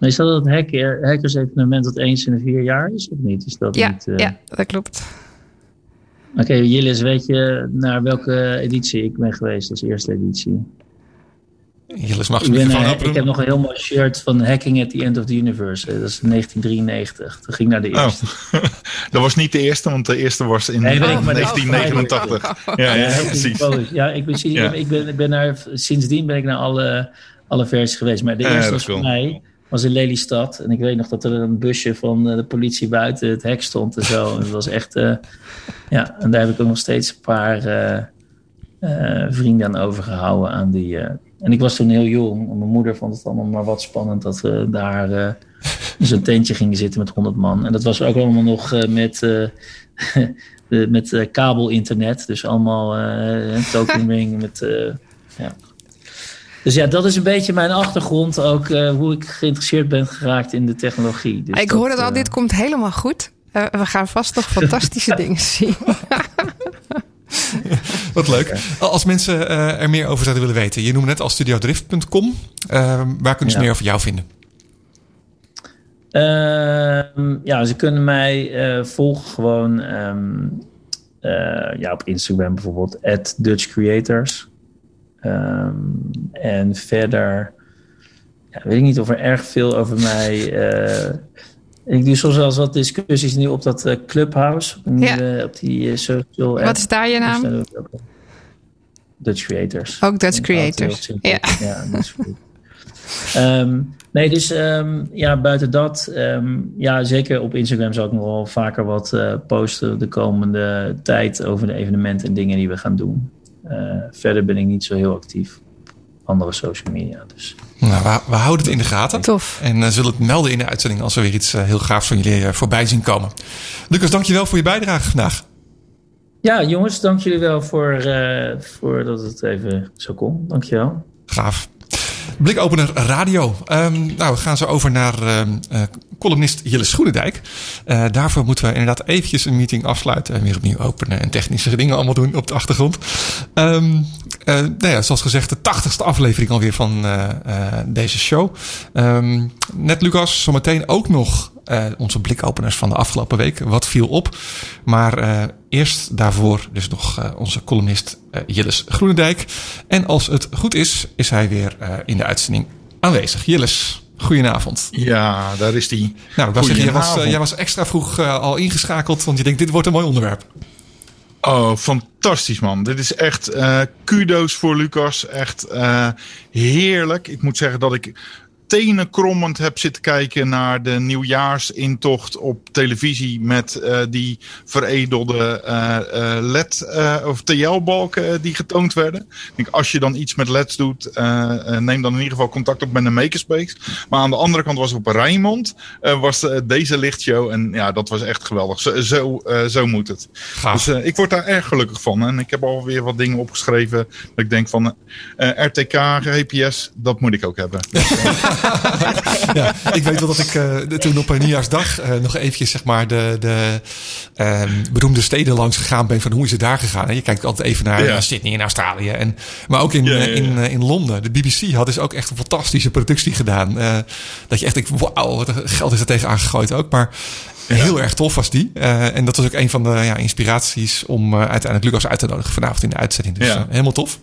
Speaker 3: Is dat het hacker, hackers-evenement dat eens in de vier jaar is, of niet? Is dat
Speaker 2: Ja,
Speaker 3: niet,
Speaker 2: ja, dat klopt.
Speaker 3: Oké, Jillis, weet je naar welke editie ik ben geweest als eerste editie? Ik, ben, ik heb nog een heel mooi shirt van Hacking at the End of the Universe. Eh, Dat is 1993. Dat ging naar de
Speaker 4: Oh,
Speaker 3: eerste.
Speaker 4: dat was niet de eerste, want de eerste was in
Speaker 3: Nee, weet ik,
Speaker 4: eh,
Speaker 3: maar dat-
Speaker 4: 1989. Ja, ja,
Speaker 3: Ja,
Speaker 4: precies.
Speaker 3: Ja, ik ben,
Speaker 4: Ja.
Speaker 3: ik ben, ik ben naar, sindsdien ben ik naar alle, alle versies geweest. Maar de eerste was voor mij was in Lelystad. En ik weet nog dat er een busje van eh, de politie buiten het hek stond en zo. En dat was echt... eh, ja, en daar heb ik ook nog steeds een paar vrienden aan overgehouden. Aan die, en ik was toen heel jong. En mijn moeder vond het allemaal maar wat spannend dat we daar eh, in zo'n tentje gingen zitten met 100 man. En dat was ook allemaal nog eh, met... de- met kabel-internet. Dus allemaal eh, een token ring. Met, ja. Dus ja, dat is een beetje mijn achtergrond. Ook hoe ik geïnteresseerd ben geraakt in de technologie. Dus
Speaker 2: ik hoor het al, dit komt helemaal goed. We gaan vast nog fantastische dingen zien.
Speaker 1: Wat leuk. Als mensen eh, er meer over zouden willen weten. Je noemde net al studiodrift.com. Eh, waar kunnen ze meer over jou vinden?
Speaker 3: Ehm, ja, ze kunnen mij eh, volgen gewoon ehm, eh, ja, op Instagram bijvoorbeeld, at Dutch Creators. Ehm, en verder ja, weet ik niet of er erg veel over mij... ik doe soms wel eens wat discussies nu op dat eh, Clubhouse.
Speaker 2: Ja.
Speaker 3: op die eh, social app.
Speaker 2: Wat is daar je naam?
Speaker 3: Dutch Creators.
Speaker 2: Ook Dutch Creators. Ja.
Speaker 3: Ja, dat is goed. Ehm, nee, dus ehm, ja, buiten dat, ehm, ja, zeker op Instagram zal ik nog wel vaker wat eh, posten de komende tijd over de evenementen en dingen die we gaan doen. Verder ben ik niet zo heel actief op andere social media. Dus.
Speaker 1: Nou, we, we houden het in de gaten.
Speaker 2: Tof.
Speaker 1: En eh, zullen het melden in de uitzending als er weer iets eh, heel gaafs van jullie eh, voorbij zien komen. Lucas, dankjewel voor je bijdrage vandaag.
Speaker 3: Ja, jongens, dank jullie wel voor, eh, voor dat het even zo kon. Dankjewel.
Speaker 1: Gaaf. Blikopener radio. Ehm, nou, we gaan zo over naar ehm, eh, columnist Jilles Groenendijk. Eh, daarvoor moeten we inderdaad eventjes een meeting afsluiten. En weer opnieuw openen en technische dingen allemaal doen op de achtergrond. Eh, nou ja, zoals gezegd, de tachtigste aflevering alweer van deze show. Net Lucas, zometeen ook nog eh, onze blikopeners van de afgelopen week. Wat viel op? Maar eh, eerst daarvoor dus nog eh, onze columnist Jilles Groenendijk. En als het goed is, is hij weer in de uitzending aanwezig. Jilles, goedenavond.
Speaker 4: Ja, daar is die.
Speaker 1: Nou, ik wou zeggen, jij was, jij was extra vroeg al ingeschakeld, want je denkt, dit wordt een mooi onderwerp.
Speaker 4: Oh, fantastisch man. Dit is echt kudo's voor Lucas. Echt heerlijk. Ik moet zeggen dat ik tenenkrommend heb zitten kijken naar de nieuwjaarsintocht op televisie met eh, die veredelde eh, eh, LED of TL-balken die getoond werden. Ik denk, als je dan iets met LED's doet, neem dan in ieder geval contact op met een makerspace. Maar aan de andere kant was op Rijnmond was deze lichtshow en ja, dat was echt geweldig. Zo, zo, zo moet het.
Speaker 1: Gaaf.
Speaker 4: Dus ik word daar erg gelukkig van. En ik heb alweer wat dingen opgeschreven. Dat ik denk van RTK, GPS, dat moet ik ook hebben.
Speaker 1: ja, ik weet wel dat ik eh, toen op een nieuwjaarsdag eh, nog eventjes zeg maar de, de ehm, beroemde steden langs gegaan ben van hoe is het daar gegaan. En je kijkt altijd even naar,
Speaker 4: Ja.
Speaker 1: Sydney in Australië. En, maar ook in,
Speaker 4: Ja, ja, ja.
Speaker 1: in, eh, in Londen. De BBC had dus ook echt een fantastische productie gedaan. Dat je echt denkt, wauw, wat geld is er tegenaan gegooid ook. Maar Heel erg tof was die. En dat was ook een van de ja, inspiraties om uiteindelijk Lucas uit te nodigen vanavond in de uitzending. Dus helemaal tof.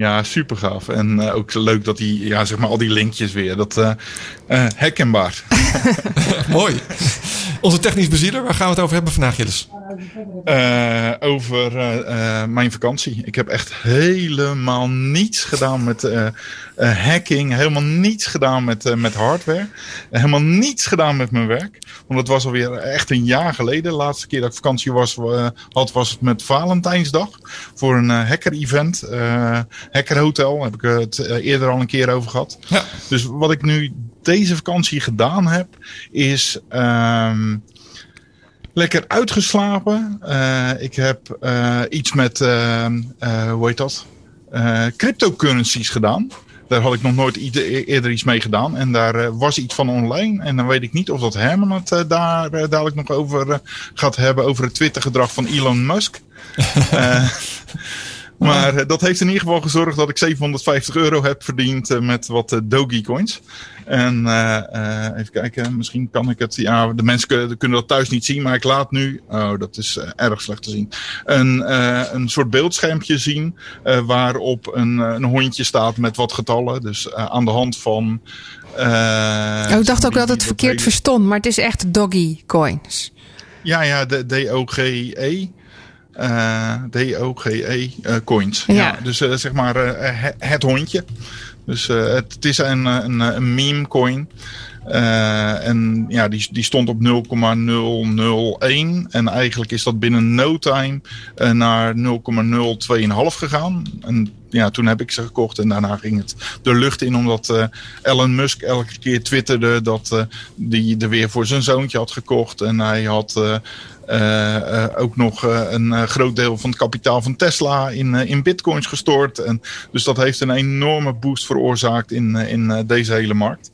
Speaker 4: Ja, super gaaf. En eh, ook leuk dat die, ja, zeg maar, al die linkjes weer. Dat eh, herkenbaar.
Speaker 1: Mooi. Onze technisch bezieler, waar gaan we het over hebben vandaag, Gilles?
Speaker 4: Eh, over eh, eh, mijn vakantie. Ik heb echt helemaal niets gedaan met hacking. Helemaal niets gedaan met, met hardware. Helemaal niets gedaan met mijn werk. Want het was alweer echt een jaar geleden. De laatste keer dat ik vakantie was, had, was het met Valentijnsdag. Voor een hacker-event. hackerhotel. Heb ik het eerder al een keer over gehad.
Speaker 1: Ja.
Speaker 4: Dus wat ik nu deze vakantie gedaan heb, is ehm, lekker uitgeslapen. Eh, ik heb eh, iets met, eh, hoe heet dat? Cryptocurrencies gedaan. Daar had ik nog nooit ieder- eerder iets mee gedaan. En daar was iets van online. En dan weet ik niet of dat Herman het daar dadelijk nog over gaat hebben. Over het Twitter-gedrag van Elon Musk. Maar eh, dat heeft in ieder geval gezorgd dat ik 750 euro heb verdiend eh, met wat eh, Doge coins. En even kijken, misschien kan ik het. Ja, de mensen kunnen, kunnen dat thuis niet zien, maar ik laat nu. Oh, dat is erg slecht te zien. Een, een soort beeldschermpje zien. waarop een, een hondje staat met wat getallen. Dus aan de hand van.
Speaker 2: Oh, ik dacht ook dat het verkeerd verstond, maar het is echt doggy coins.
Speaker 4: Ja, ja, de D-O-G-E. Eh, D-O-G-E eh, coins.
Speaker 2: Ja.
Speaker 4: Ja. dus eh, zeg maar het, het hondje. Dus het, het is een, een, een meme coin. En ja, die, die stond op 0,001. En eigenlijk is dat binnen no time eh, naar 0,025 gegaan. En ja, toen heb ik ze gekocht en daarna ging het de lucht in. Omdat eh, Elon Musk elke keer twitterde dat eh, die er weer voor zijn zoontje had gekocht. En hij had eh, ook nog een groot deel van het kapitaal van Tesla in, in bitcoins gestort. En, dus dat heeft een enorme boost veroorzaakt in, in deze hele markt.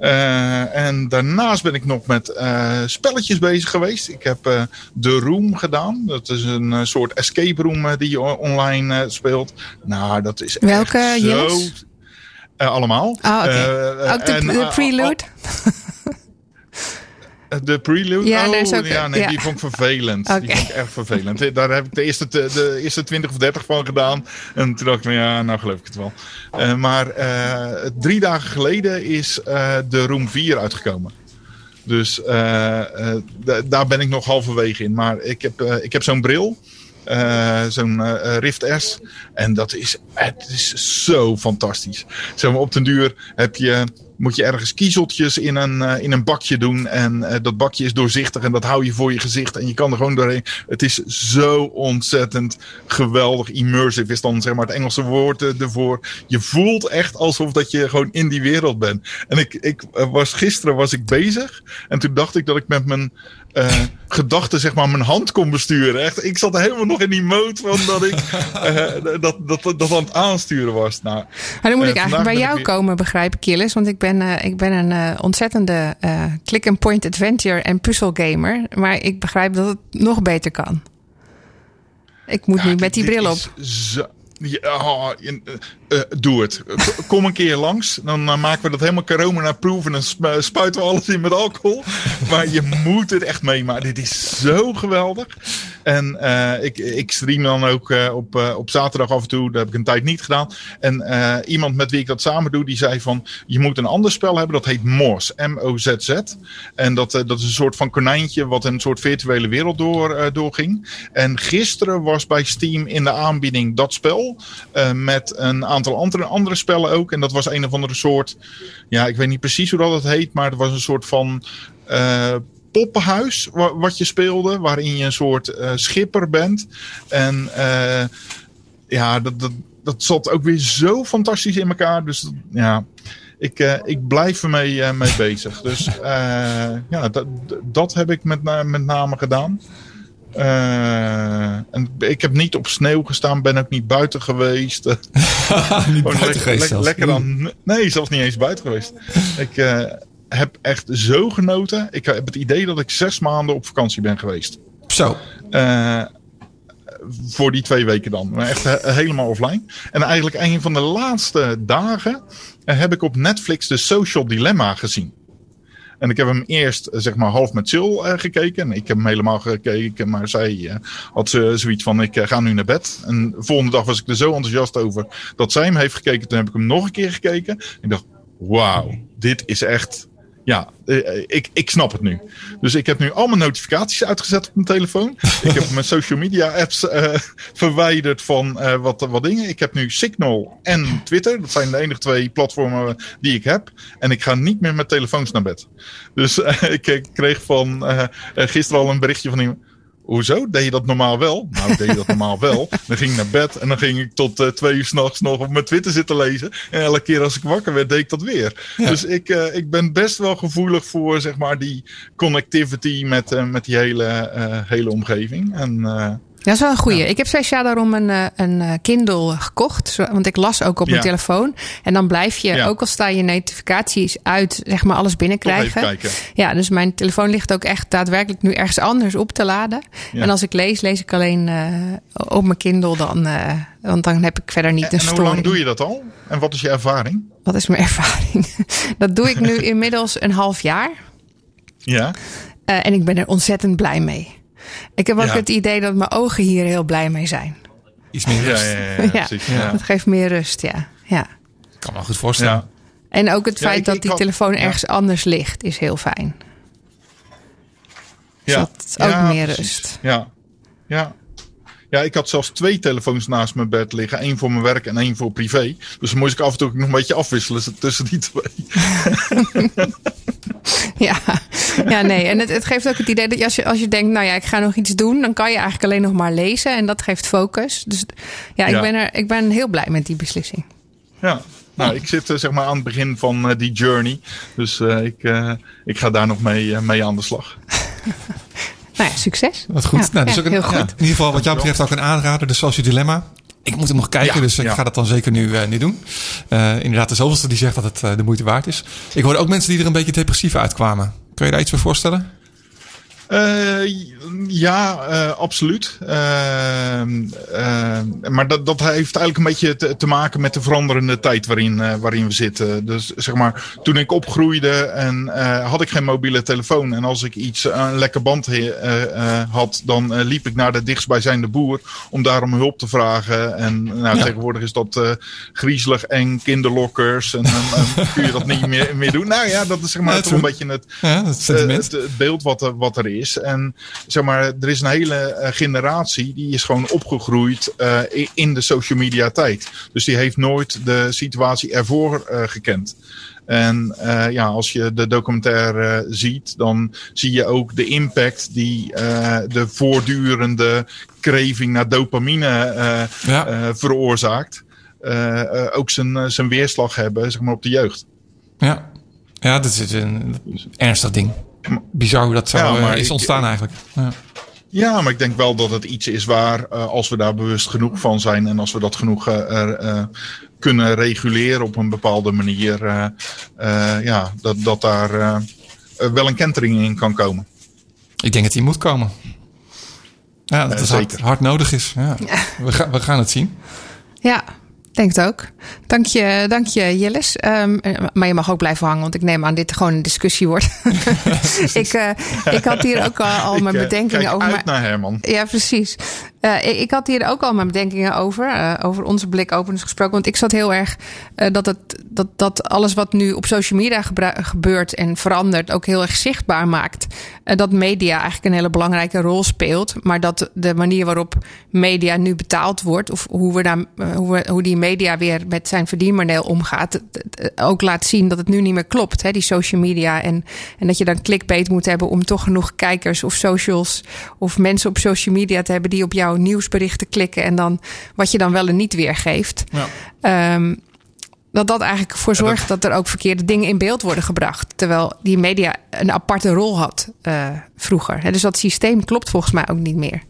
Speaker 4: Eh, en daarnaast ben ik nog met eh, spelletjes bezig geweest. Ik heb eh The Room gedaan. Dat is een soort escape room die je online speelt. Nou, dat is
Speaker 2: Welke,
Speaker 4: echt zo...
Speaker 2: Jilles?
Speaker 4: Allemaal.
Speaker 2: Ah, oké.
Speaker 4: Eh,
Speaker 2: Ook de,
Speaker 4: en,
Speaker 2: de prelude?
Speaker 4: De prelude?
Speaker 2: Ja,
Speaker 4: oh,
Speaker 2: ook-
Speaker 4: ja, nee,
Speaker 2: ja.
Speaker 4: die vond ik vervelend. Die vond ik erg vervelend. Daar heb ik de eerste, te- de eerste 20 of 30 van gedaan. En toen dacht ik van ja, nou geloof ik het wel. Eh, maar eh, drie dagen geleden is eh, de Room 4 uitgekomen. Dus da- daar ben ik nog halverwege in. Maar ik heb, ik heb zo'n bril. zo'n Rift S. En dat is, het is zo fantastisch. Zeg maar, op den duur heb je, moet je ergens kiezeltjes in een, eh, in een bakje doen. En eh, dat bakje is doorzichtig en dat hou je voor je gezicht. En je kan er gewoon doorheen. Het is zo ontzettend geweldig. Immersive is dan zeg maar het Engelse woord eh, ervoor. Je voelt echt alsof dat je gewoon in die wereld bent. En ik, ik was, gisteren was ik bezig. En toen dacht ik dat ik met mijn eh, gedachten zeg maar mijn hand kon besturen. Echt, ik zat helemaal nog in die mode van dat ik eh, dat, dat, dat, dat aan het aansturen was. Nou,
Speaker 2: Maar dan moet
Speaker 4: eh,
Speaker 2: ik eigenlijk bij jou
Speaker 4: weer-
Speaker 2: komen, begrijp ik, Killis. Want ik ben, eh, ik ben een eh, ontzettende click-and-point adventure en puzzelgamer. Maar ik begrijp dat het nog beter kan. Ik moet
Speaker 4: Ja,
Speaker 2: nu met die
Speaker 4: dit
Speaker 2: bril op.
Speaker 4: is Zo, ja, je- eh, eh, doe het. Kom een keer langs. Dan eh, maken we dat helemaal corona-proof. En dan spu- spuiten we alles in met alcohol. Maar je moet het echt meemaken. Dit is zo geweldig. En eh, ik, ik stream dan ook eh, op, eh, op zaterdag af en toe. Dat heb ik een tijd niet gedaan. En iemand met wie ik dat samen doe, die zei van... Je moet een ander spel hebben. Dat heet Moz. M-O-Z-Z. En dat, dat is een soort van konijntje wat een soort virtuele wereld door, doorging. En gisteren was bij Steam in de aanbieding dat spel. met een aantal andere, andere spellen ook. En dat was een of andere soort. Ja, ik weet niet precies hoe dat het heet. Maar het was een soort van. Poppenhuis wa- wat je speelde, waarin je een soort eh, schipper bent. En eh, ja, dat, dat, dat zat ook weer zo fantastisch in elkaar. Dus dat- ja, ik, eh, ik blijf ermee mee bezig. Dus ja, dat, dat heb ik met, met name gedaan. En ik heb niet op sneeuw gestaan, ben ook niet buiten geweest.
Speaker 1: Niet buiten
Speaker 4: lekker,
Speaker 1: geweest
Speaker 4: lekker,
Speaker 1: zelfs.
Speaker 4: lekker aan. Nee, zelfs niet eens buiten geweest. Ik heb echt zo genoten. Ik heb het idee dat ik zes maanden op vakantie ben geweest.
Speaker 1: Zo.
Speaker 4: Eh, voor die twee weken dan. Maar echt he- helemaal offline. En eigenlijk een van de laatste dagen eh, heb ik op Netflix de Social Dilemma gezien. En ik heb hem eerst eh, zeg maar half met Sil eh, gekeken. En ik heb hem helemaal gekeken, maar zij eh, had zoiets van ik eh, ga nu naar bed. En de volgende dag was ik er zo enthousiast over dat zij hem heeft gekeken. Toen heb ik hem nog een keer gekeken. Ik dacht, wauw, dit is echt ja, eh, ik, ik snap het nu. Dus ik heb nu al mijn notificaties uitgezet op mijn telefoon. ik heb mijn social media apps eh, verwijderd van eh, wat, wat dingen. Ik heb nu Signal en Twitter. Dat zijn de enige twee platformen die ik heb. En ik ga niet meer met telefoons naar bed. Dus ik, ik kreeg van gisteren al een berichtje van iemand. Hoezo? Deed je dat normaal wel? Nou, deed je dat normaal wel. Dan ging ik naar bed en dan ging ik tot uh, twee uur s'nachts nog op mijn Twitter zitten lezen. En elke keer als ik wakker werd, deed ik dat weer. Ja. Dus ik, uh, ik ben best wel gevoelig voor zeg maar, die connectivity met, uh, met die hele, hele omgeving. En
Speaker 2: dat is wel een goeie. Ja. Ik heb speciaal daarom een, eh, een eh, Kindle gekocht. Want ik las ook op mijn ja. telefoon. En dan blijf je, ja. ook al sta je notificaties uit, zeg maar alles binnenkrijgen. Ja, dus mijn telefoon ligt ook echt daadwerkelijk nu ergens anders op te laden. En als ik lees, lees ik alleen uh, op mijn Kindle dan. Uh, want dan heb ik verder niet
Speaker 4: en,
Speaker 2: een storing.
Speaker 4: En hoe lang doe je dat al? En wat is je ervaring?
Speaker 2: Wat is mijn ervaring? dat doe ik nu inmiddels een half jaar.
Speaker 4: Ja.
Speaker 2: en ik ben er ontzettend blij mee. Ik heb ook ja. het idee dat mijn ogen hier heel blij mee zijn.
Speaker 1: Iets meer rust.
Speaker 4: Ja, ja, ja,
Speaker 2: dat geeft meer rust, ja. ja.
Speaker 1: Ik kan me goed voorstellen.
Speaker 2: En ook het feit ik, dat ik die telefoon ergens anders ligt, is heel fijn.
Speaker 4: Ja,
Speaker 2: dus dat is ook meer precies. rust.
Speaker 4: Ja, ja. Ja, ik had zelfs twee telefoons naast mijn bed liggen. één voor mijn werk en één voor privé. Dus dan moest ik af en toe nog een beetje afwisselen tussen die twee.
Speaker 2: ja. Ja, nee. En het, het, geeft ook het idee dat als je, als je denkt, nou ja, ik ga nog iets doen, dan kan je eigenlijk alleen nog maar lezen. En dat geeft focus. Dus ja, ik, ja. Ben, er, ik ben heel blij met die beslissing.
Speaker 4: Ja, nou, ik zit uh, zeg maar aan het begin van uh, die journey. Dus uh, ik, ik ga daar nog mee, mee aan de slag.
Speaker 2: nou ja, succes.
Speaker 1: Wat goed.
Speaker 2: Ja,
Speaker 1: nou, dus
Speaker 2: ja,
Speaker 1: ook een,
Speaker 2: heel goed.
Speaker 1: in ieder geval wat jou betreft ook een aanrader, de Social Dilemma. Ik moet hem nog kijken,
Speaker 4: Ja,
Speaker 1: dus ik ga dat dan zeker nu, eh, nu doen. Eh, inderdaad, de zoveelste die zegt dat het eh, de moeite waard is. Ik hoorde ook mensen die er een beetje depressief uitkwamen. Kun je daar iets voor voorstellen?
Speaker 4: Uh, ja, uh, absoluut. Uh, maar dat, dat heeft eigenlijk een beetje te, te maken met de veranderende tijd waarin, waarin we zitten. Dus zeg maar, toen ik opgroeide en had ik geen mobiele telefoon. En als ik iets, een lekker band had, dan liep ik naar de dichtstbijzijnde boer om daarom hulp te vragen. En nou,
Speaker 1: Ja.
Speaker 4: tegenwoordig is dat griezelig en kinderlokkers. En dan kun je dat niet meer, meer doen. Nou ja, dat is zeg maar
Speaker 1: Ja,
Speaker 4: toch een beetje het,
Speaker 1: Ja,
Speaker 4: eh, het, het beeld wat er, wat er is. En zeg maar, er is een hele eh, generatie die is gewoon opgegroeid eh, in de social media tijd. Dus die heeft nooit de situatie ervoor eh, gekend. En ja, als je de documentaire ziet, dan zie je ook de impact die de voortdurende kreving naar dopamine
Speaker 1: Ja.
Speaker 4: veroorzaakt. Ook zijn, zijn weerslag hebben zeg maar, op de jeugd.
Speaker 1: Ja, ja dat is een ernstig ding. Bizar hoe dat zo
Speaker 4: Ja,
Speaker 1: eh,
Speaker 4: maar
Speaker 1: is
Speaker 4: ik-
Speaker 1: ontstaan eigenlijk. Ja.
Speaker 4: Ja, maar ik denk wel dat het iets is waar, eh, als we daar bewust genoeg van zijn en als we dat genoeg eh, er, eh, kunnen reguleren op een bepaalde manier, eh, eh, ja, dat, dat daar wel een kentering in kan komen.
Speaker 1: Ik denk dat die moet komen. Ja, dat het hard, hard nodig is. Ja. We, gaan, we gaan het zien.
Speaker 2: Ja, denk het ook. Dank je, dank je Jillis. Ehm, eh, maar je mag ook blijven hangen, want ik neem aan dit gewoon een discussie wordt. ik, ik had hier ook al, al mijn
Speaker 4: Ik,
Speaker 2: bedenkingen
Speaker 4: kijk
Speaker 2: over.
Speaker 4: uit naar Herman.
Speaker 2: Ja, precies. Ik, ik had hier ook al mijn bedenkingen over. over onze blikopeners gesproken. Want ik zat heel erg eh, dat, het, dat, dat alles wat nu op social media gebeurt en verandert. ook heel erg zichtbaar maakt. eh, dat media eigenlijk een hele belangrijke rol speelt. Maar dat de manier waarop media nu betaald wordt. of hoe, we daar, hoe, we, hoe die media weer met zijn verdienmodel omgaat. ook laat zien dat het nu niet meer klopt. Hè, die social media. En, en dat je dan clickbait moet hebben om toch genoeg kijkers of socials. of mensen op social media te hebben die op jouw nieuwsberichten klikken. en dan wat je dan wel en niet weergeeft.
Speaker 1: Ja.
Speaker 2: Ehm, dat dat eigenlijk voor zorgt dat er ook verkeerde dingen in beeld worden gebracht. Terwijl die media een aparte rol had eh, vroeger. Dus dat systeem klopt volgens mij ook niet meer.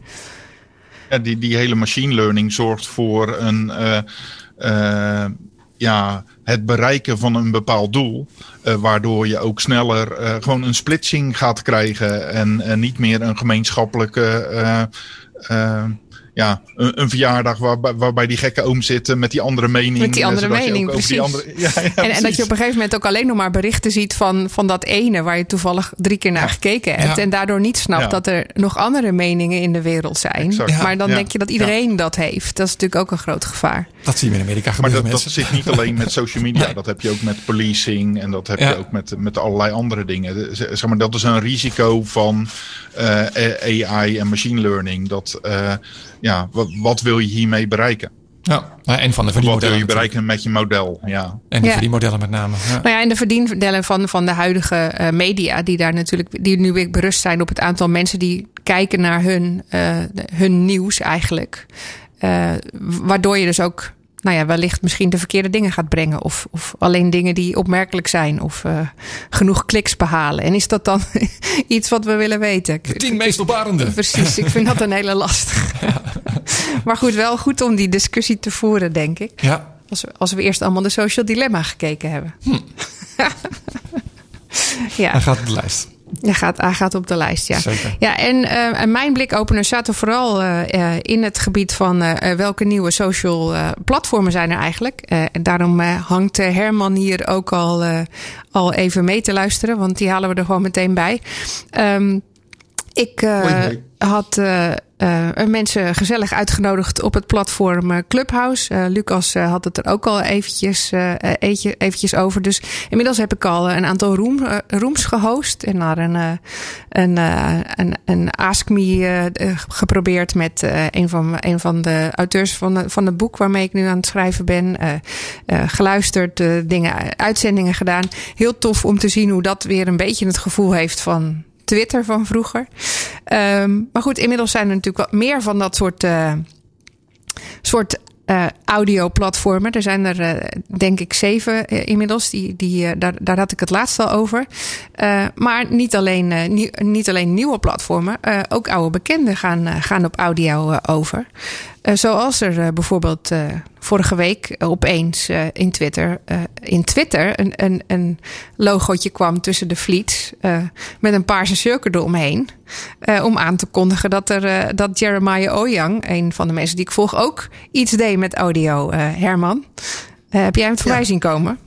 Speaker 4: Ja, die, die hele machine learning zorgt voor een, eh, eh, ja, het bereiken van een bepaald doel. eh, waardoor je ook sneller eh, gewoon een splitsing gaat krijgen. En, en niet meer een gemeenschappelijke ja, een, een verjaardag waarbij, waarbij die gekke oom zit met die andere mening.
Speaker 2: Met die andere
Speaker 4: je
Speaker 2: mening, precies.
Speaker 4: Die andere, ja, ja,
Speaker 2: En, en dat je op een gegeven moment ook alleen nog maar berichten ziet van, van dat ene waar je toevallig drie keer naar gekeken hebt.
Speaker 1: Ja.
Speaker 2: En daardoor niet snapt
Speaker 4: Ja.
Speaker 2: dat er nog andere meningen in de wereld zijn. Maar dan
Speaker 4: Ja.
Speaker 2: denk je dat iedereen dat heeft. Dat is natuurlijk ook een groot gevaar.
Speaker 1: Dat zien we in Amerika
Speaker 4: Maar
Speaker 1: gebeuren,
Speaker 4: dat, dat zit niet alleen met social media. Dat heb je ook met policing. En dat heb
Speaker 1: Ja.
Speaker 4: je ook met, met allerlei andere dingen. Zeg maar, dat is een risico van eh, AI en machine learning. Dat, eh, ja, wat, wat wil je hiermee bereiken?
Speaker 1: Ja, nou, en van de
Speaker 4: Wat wil
Speaker 1: verdienmodellen.
Speaker 4: je bereiken met je model? Ja.
Speaker 1: En de
Speaker 2: Ja.
Speaker 1: verdienmodellen met name. Ja.
Speaker 2: Nou ja, en de verdienmodellen van, van de huidige eh, media, die daar natuurlijk, die nu weer berust zijn op het aantal mensen die kijken naar hun, eh, hun nieuws eigenlijk. Eh, waardoor je dus ook, nou ja, wellicht misschien de verkeerde dingen gaat brengen. Of, of alleen dingen die opmerkelijk zijn. Of eh, genoeg kliks behalen. En is dat dan iets wat we willen weten?
Speaker 1: De tien meest opbarende.
Speaker 2: Precies, ik vind dat een hele lastige. maar goed, wel goed om die discussie te voeren, denk ik.
Speaker 1: Ja,
Speaker 2: Als we, als we eerst allemaal de social dilemma gekeken hebben. ja,
Speaker 1: hij gaat op de lijst.
Speaker 2: Hij gaat, hij gaat op de lijst, ja.
Speaker 1: Zeker.
Speaker 2: Ja, en, eh, en mijn blikopener zaten vooral eh, eh, in het gebied van welke nieuwe social platformen zijn er eigenlijk. En daarom hangt Herman hier ook al, al even mee te luisteren, want die halen we er gewoon meteen bij. Ehm, ik had eh, mensen gezellig uitgenodigd op het platform eh, Clubhouse. Eh, Lucas had het er ook al eventjes, eetje- eventjes over. Dus inmiddels heb ik al een aantal room, rooms gehost. En naar een, een, een, een Ask Me geprobeerd met een, van, een van de auteurs van, van het boek waarmee ik nu aan het schrijven ben. Geluisterd, dingen, uitzendingen gedaan. Heel tof om te zien hoe dat weer een beetje het gevoel heeft van Twitter van vroeger. Ehm, maar goed, inmiddels zijn er natuurlijk wat meer van dat soort, eh soort eh audioplatformen. Er zijn er eh, denk ik zeven inmiddels. Die, die, daar, daar had ik het laatst al over. Maar niet alleen, nie- niet alleen nieuwe platformen. ook oude bekenden gaan, gaan op audio over. Eh, zoals er eh, bijvoorbeeld eh, vorige week opeens in Twitter, in Twitter een, een, een logootje kwam tussen de fleets. met een paarse cirkel eromheen. om aan te kondigen dat, er, dat Jeremiah Oyang, een van de mensen die ik volg, ook iets deed met audio. Herman, heb jij hem voorbij
Speaker 5: Ja.
Speaker 2: zien komen?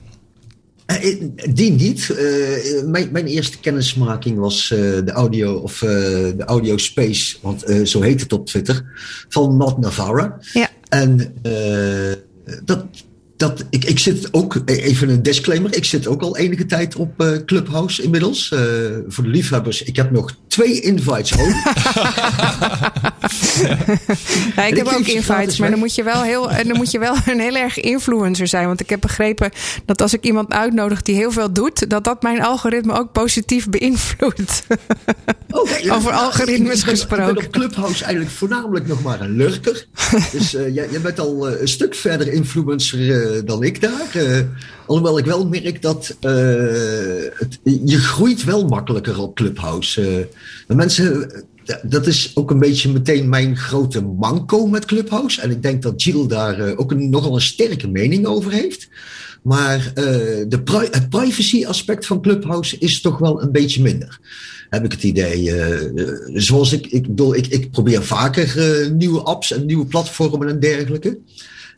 Speaker 5: Eh, eh, Die niet. Eh, mijn, mijn eerste kennismaking was de audio of de audio space, want zo heet het op Twitter, van Matt Navarra.
Speaker 2: Ja.
Speaker 5: En eh, dat, dat, ik, ik zit ook, even een disclaimer, ik zit ook al enige tijd op eh, Clubhouse inmiddels. Eh, voor de liefhebbers, ik heb nog twee invites over.
Speaker 2: Ja, ik heb
Speaker 5: ik
Speaker 2: ook invites, maar dan moet, je wel heel, en dan moet je wel een heel erg influencer zijn. Want ik heb begrepen dat als ik iemand uitnodig die heel veel doet, dat dat mijn algoritme ook positief beïnvloedt.
Speaker 5: Ja,
Speaker 2: Over algoritmes
Speaker 5: ik ben-
Speaker 2: gesproken.
Speaker 5: Ik ben op Clubhouse eigenlijk voornamelijk nog maar een lurker. dus eh, jij, jij bent al eh, een stuk verder influencer eh, dan ik daar. Eh, alhoewel ik wel merk dat eh, het, je groeit wel makkelijker op Clubhouse. Eh, mensen, eh, dat is ook een beetje meteen mijn grote manco met Clubhouse. En ik denk dat Jill daar eh, ook een, nogal een sterke mening over heeft. Maar eh, de het privacy aspect van Clubhouse is toch wel een beetje minder. Heb ik het idee. eh, eh, zoals ik, ik bedoel, ik, ik probeer vaker eh, nieuwe apps en nieuwe platformen en dergelijke.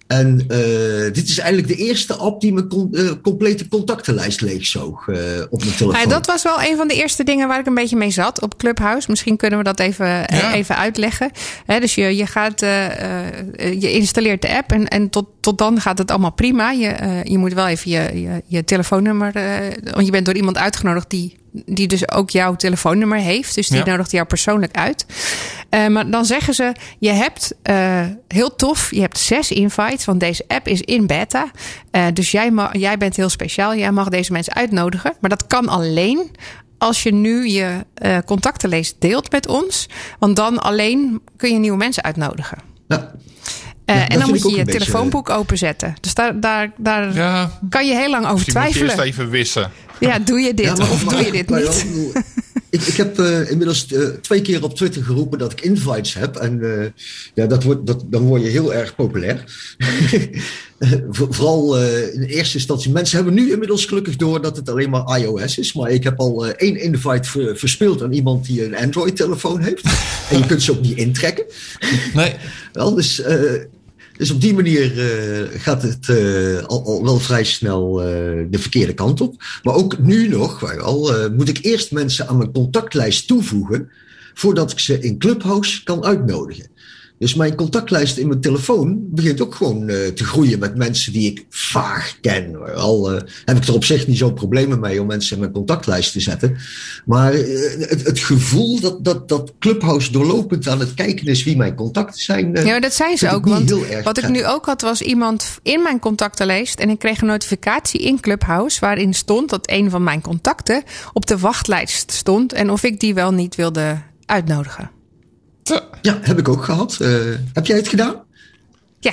Speaker 5: En eh, dit is eigenlijk de eerste app die mijn con- eh, complete contactenlijst leegzoog eh, op mijn telefoon.
Speaker 2: Ja, dat was wel een van de eerste dingen waar ik een beetje mee zat op Clubhouse. Misschien kunnen we dat even,
Speaker 1: Ja.
Speaker 2: even uitleggen. Hè, dus je, je, gaat, je installeert de app en, en tot, tot dan gaat het allemaal prima. Je, je moet wel even je, je, je telefoonnummer. eh, want je bent door iemand uitgenodigd die, die dus ook jouw telefoonnummer heeft. Dus die
Speaker 1: Ja.
Speaker 2: nodigt jou persoonlijk uit. Eh, maar dan zeggen ze: je hebt eh, heel tof, je hebt zes invites, want deze app is in beta. Eh, dus jij, ma- jij bent heel speciaal. Jij mag deze mensen uitnodigen. Maar dat kan alleen als je nu je eh, contactenlijst deelt met ons. Want dan alleen kun je nieuwe mensen uitnodigen.
Speaker 5: Ja,
Speaker 2: Eh, en dan moet je je
Speaker 5: beetje,
Speaker 2: telefoonboek openzetten. Dus daar, daar, daar
Speaker 1: Ja,
Speaker 2: kan je heel lang over
Speaker 4: Die moet je eerst
Speaker 2: twijfelen.
Speaker 4: even wissen.
Speaker 2: Ja, doe je dit
Speaker 5: Ja, maar-
Speaker 2: of doe je dit
Speaker 5: maar
Speaker 2: niet?
Speaker 5: Ik bedoel, ik, ik heb uh, inmiddels uh, twee keer op Twitter geroepen dat ik invites heb. En uh, ja, dat wordt, dat, dan word je heel erg populair. Vooral in eerste instantie. Mensen hebben nu inmiddels gelukkig door dat het alleen maar iOS is. Maar ik heb al één invite ver, verspeeld aan iemand die een Android-telefoon heeft. en je kunt ze ook niet intrekken.
Speaker 1: Nee.
Speaker 5: Wel, dus dus op die manier uh, gaat het uh, al, wel vrij snel uh, de verkeerde kant op. Maar ook nu nog, al, moet ik eerst mensen aan mijn contactlijst toevoegen voordat ik ze in Clubhouse kan uitnodigen. Dus mijn contactlijst in mijn telefoon begint ook gewoon uh, te groeien met mensen die ik vaag ken. Al uh, heb ik er op zich niet zo'n problemen mee om mensen in mijn contactlijst te zetten. Maar uh, het, het, gevoel dat, dat, dat Clubhouse doorlopend aan het kijken is wie mijn contacten zijn.
Speaker 2: ja, dat zijn ze ook. Want wat ik nu ook had, was iemand in mijn contactenlijst. En ik kreeg een notificatie in Clubhouse waarin stond dat een van mijn contacten op de wachtlijst stond. En of ik die wel niet wilde uitnodigen.
Speaker 5: Ja, heb ik ook gehad. Uh, heb jij het gedaan?
Speaker 2: Ja.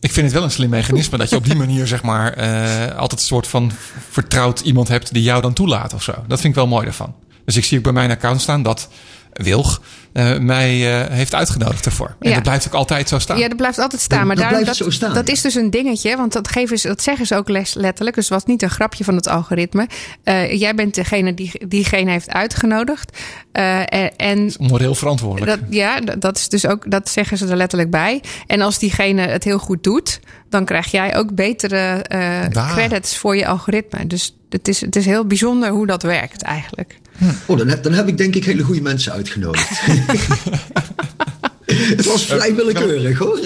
Speaker 1: Ik vind het wel een slim mechanisme dat je op die manier zeg maar uh, altijd een soort van vertrouwd iemand hebt die jou dan toelaat of zo. Dat vind ik wel mooi daarvan. Dus ik zie ook bij mijn account staan dat Wilg uh, mij uh, heeft uitgenodigd ervoor. En ja. dat blijft ook altijd zo staan.
Speaker 2: Ja, dat blijft altijd staan. Maar
Speaker 5: dat,
Speaker 2: daar,
Speaker 5: dat, staan,
Speaker 2: dat is dus een dingetje, want dat, geven ze, dat zeggen ze ook letterlijk. Dus het was niet een grapje van het algoritme. Uh, jij bent degene die diegene heeft uitgenodigd. en,
Speaker 1: moreel verantwoordelijk.
Speaker 2: Dat, ja, dat is dus ook, dat zeggen ze er letterlijk bij. En als diegene het heel goed doet, dan krijg jij ook betere credits voor je algoritme. Dus het is, het is heel bijzonder hoe dat werkt eigenlijk.
Speaker 5: Oh, dan heb, dan heb ik denk ik hele goede mensen uitgenodigd. het was vrij willekeurig hoor.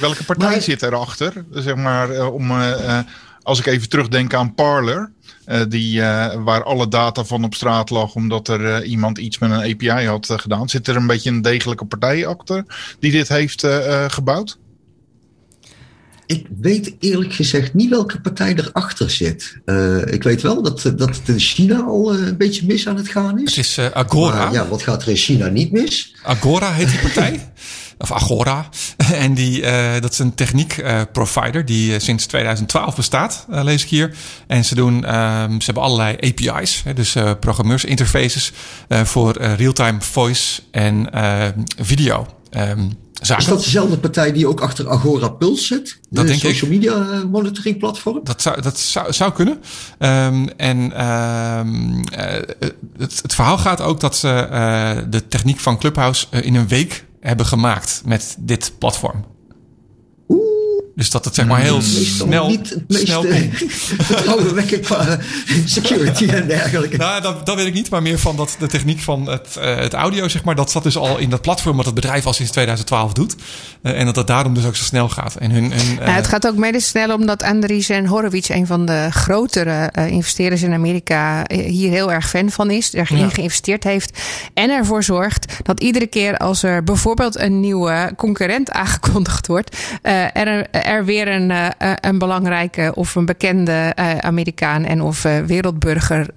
Speaker 4: Welke partij maar, zit erachter? Zeg maar, om, uh, als ik even terugdenk aan Parler. Uh, die, waar alle data van op straat lag omdat er iemand iets met een API had gedaan. Zit er een beetje een degelijke partij achter die dit heeft gebouwd?
Speaker 5: Ik weet eerlijk gezegd niet welke partij erachter zit. Uh, ik weet wel dat, dat het in China al uh, een beetje mis aan het gaan is.
Speaker 1: Het is uh, Agora.
Speaker 5: Maar, ja, wat gaat er in China niet mis?
Speaker 1: Agora heet die partij. of Agora. En die, dat is een techniekprovider die sinds 2012 bestaat, lees ik hier. En ze, doen, ehm, ze hebben allerlei API's, hè, dus programmeursinterfaces voor real-time voice en video. Um,
Speaker 5: Zaken. Is dat dezelfde partij die ook achter Agora Pulse zit? De
Speaker 1: dat denk
Speaker 5: social
Speaker 1: ik.
Speaker 5: media monitoring platform?
Speaker 1: Dat zou, dat zou, zou kunnen. Um, en um, het, het, verhaal gaat ook dat ze uh, de techniek van Clubhouse in een week hebben gemaakt met dit platform. Dus dat het zeg maar heel
Speaker 5: Meestal
Speaker 1: snel,
Speaker 5: niet het meest
Speaker 1: snel
Speaker 5: vertrouwenwekkend qua security en dergelijke.
Speaker 1: Nou, dat, dat weet ik niet, maar meer van dat de techniek van het, uh, het audio, zeg maar, dat zat dus al in dat platform wat het bedrijf al sinds 2012 doet. Uh, en dat het daarom dus ook zo snel gaat. En hun, hun, uh,
Speaker 2: nou, het gaat ook mede snel omdat Andreessen Horowitz, een van de grotere investeerders in Amerika, hier heel erg fan van is, erin ja. geïnvesteerd heeft en ervoor zorgt dat iedere keer als er bijvoorbeeld een nieuwe concurrent aangekondigd wordt, er er weer een, uh, een belangrijke of een bekende uh, Amerikaan en of wereldburger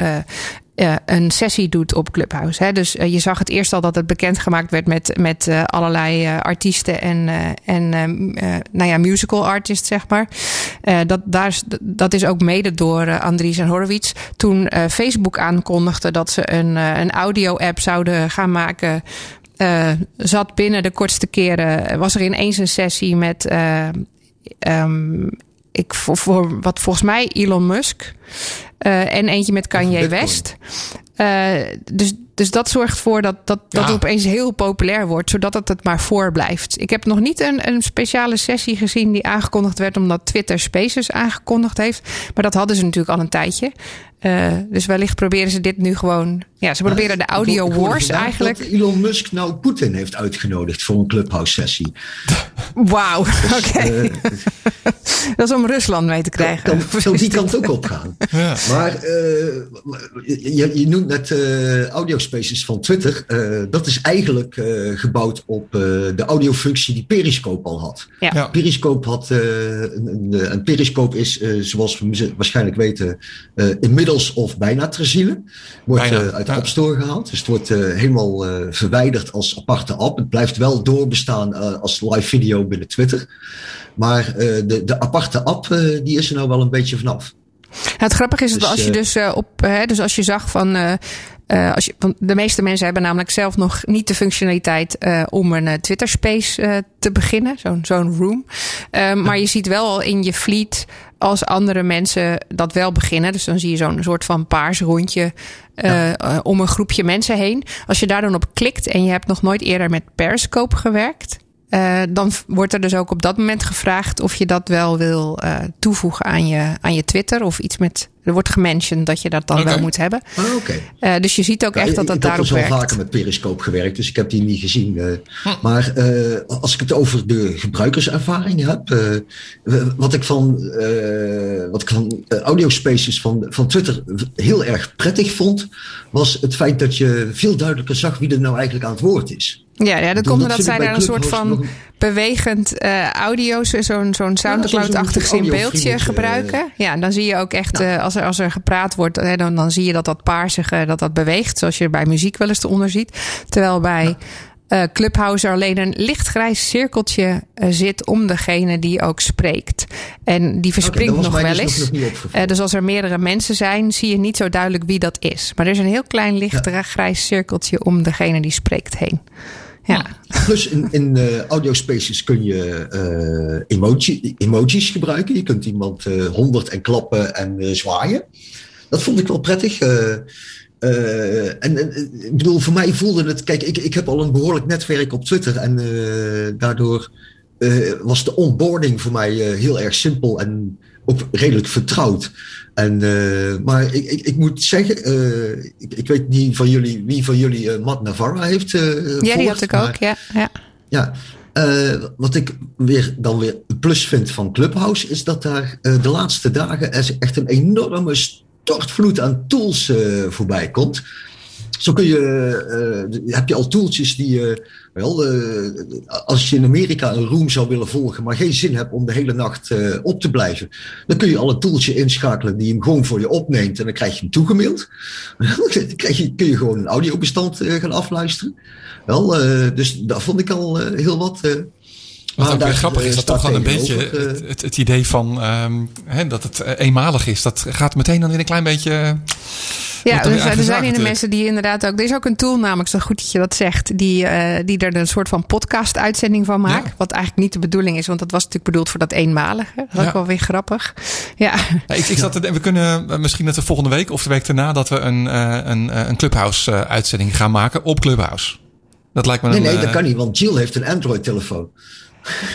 Speaker 2: een sessie doet op Clubhouse. Dus je zag het eerst al dat het bekendgemaakt werd met, met allerlei artiesten en, en nou ja, musical artists, zeg maar. dat, daar is, dat is ook mede door Andries en Horowitz. Toen Facebook aankondigde dat ze een, een audio-app zouden gaan maken zat binnen de kortste keren. Was er ineens een sessie met um, ik, voor, voor, wat volgens mij Elon Musk. Uh, en eentje met Kanye West. Uh, dus, dus dat zorgt ervoor dat, dat, dat het opeens heel populair wordt, zodat het het maar voorblijft. Ik heb nog niet een, een speciale sessie gezien die aangekondigd werd omdat Twitter Spaces aangekondigd heeft. Maar dat hadden ze natuurlijk al een tijdje. Uh, dus wellicht proberen ze dit nu gewoon. Ja, ze proberen de audio wars eigenlijk.
Speaker 5: Dat Elon Musk nou Poetin heeft uitgenodigd voor een clubhouse sessie.
Speaker 2: Wauw, oké. Okay. Uh, dat is om Rusland mee te krijgen.
Speaker 5: Dan, dan die kant ook op gaan. Ja. Maar uh, je, je, noemt net audio spaces van Twitter. dat is eigenlijk gebouwd op de audiofunctie die Periscope al had.
Speaker 2: Ja. Ja.
Speaker 5: Periscope had een, een, een Periscope is, zoals we waarschijnlijk weten, inmiddels of bijna ter ziele. Wordt bijna, uh, uit de ja. App Store gehaald. Dus het wordt uh, helemaal uh, verwijderd als aparte app. Het blijft wel doorbestaan als live video binnen Twitter. Maar de, de aparte app die is er nou wel een beetje vanaf.
Speaker 2: Ja, het grappige is dat dus, als je dus op, hè, dus als je zag van Uh, als je, want de meeste mensen hebben namelijk zelf nog niet de functionaliteit uh, om een uh, Twitter Space te beginnen, zo'n zo'n room. maar je ziet wel al in je fleet als andere mensen dat wel beginnen. Dus dan zie je zo'n soort van paars rondje ja. om een groepje mensen heen. Als je daar dan op klikt en je hebt nog nooit eerder met Periscope gewerkt. Uh, dan wordt er dus ook op dat moment gevraagd of je dat wel wil uh, toevoegen aan je, aan je Twitter. Of iets met. Er wordt gementiond dat je dat dan okay. wel moet hebben.
Speaker 5: Oh, okay.
Speaker 2: uh, dus je ziet ook
Speaker 5: ja,
Speaker 2: echt dat dat
Speaker 5: ik
Speaker 2: daarop
Speaker 5: werkt. Ik heb al vaker met Periscope gewerkt, dus ik heb die niet gezien. Hm. Maar als ik het over de gebruikerservaring heb. wat ik van, wat ik van audiospaces van, van Twitter heel erg prettig vond. Was het feit dat je veel duidelijker zag wie er nou eigenlijk aan het woord is.
Speaker 2: Ja, ja dat komt omdat zij daar een soort van bewegend uh, audio, zo'n zo'n Soundcloud-achtig in beeldje gebruiken. Ja, dan zie je ook echt, ja. uh, als, er, als er gepraat wordt, hè, dan, dan zie je dat dat paarsige, dat dat beweegt. Zoals je bij muziek wel eens eronder ziet. Terwijl bij ja. Clubhouse er alleen een lichtgrijs cirkeltje zit om degene die ook spreekt. En die verspringt
Speaker 5: okay,
Speaker 2: nog wel
Speaker 5: dus
Speaker 2: eens.
Speaker 5: Nog
Speaker 2: dus als er meerdere mensen zijn, zie je niet zo duidelijk wie dat is. Maar er is een heel klein lichtgrijs cirkeltje om degene die spreekt heen. Ja.
Speaker 5: Plus in, in uh, audio spaces kun je uh, emoji, emojis gebruiken. Je kunt iemand uh, honderd en klappen en zwaaien. Dat vond ik wel prettig. en, en ik bedoel, voor mij voelde het. Kijk, ik, ik heb al een behoorlijk netwerk op Twitter. En daardoor was de onboarding voor mij heel erg simpel en redelijk vertrouwd. En, uh, maar ik, ik, ik, moet zeggen, uh, ik, ik, weet niet van jullie, wie van jullie uh, Matt Navarra heeft.
Speaker 2: ja, die had ik
Speaker 5: maar,
Speaker 2: ook, ja. ja.
Speaker 5: ja wat ik weer, dan weer een plus vind van Clubhouse, is dat daar de laatste dagen er echt een enorme stortvloed aan tools voorbij komt. Zo kun je, heb je al tooltjes die je, wel, als je in Amerika een room zou willen volgen, maar geen zin hebt om de hele nacht op te blijven, dan kun je al een tooltje inschakelen die hem gewoon voor je opneemt en dan krijg je hem toegemaild. dan krijg je, kun je gewoon een audiobestand gaan afluisteren. Wel, dus dat vond ik al heel wat.
Speaker 1: Wat ook weer grappig is, dat toch wel een beetje het, het, het, idee van um, hè, dat het eenmalig is. Dat gaat meteen dan weer een klein beetje.
Speaker 2: Ja, er, er zijn in de mensen die inderdaad ook. Er is ook een tool, namelijk, zo goed dat je dat zegt, die, uh, die er een soort van podcast-uitzending van maakt. Ja. Wat eigenlijk niet de bedoeling is, want dat was natuurlijk bedoeld voor dat eenmalige. Dat is ja. ook wel weer grappig. Ja.
Speaker 1: ja ik, ik zat te, we kunnen misschien dat we volgende week of de week daarna dat we een, uh, een, een Clubhouse-uitzending gaan maken op Clubhouse. Dat lijkt me
Speaker 5: nee,
Speaker 1: een,
Speaker 5: nee, dat kan niet, want Jill heeft een Android-telefoon.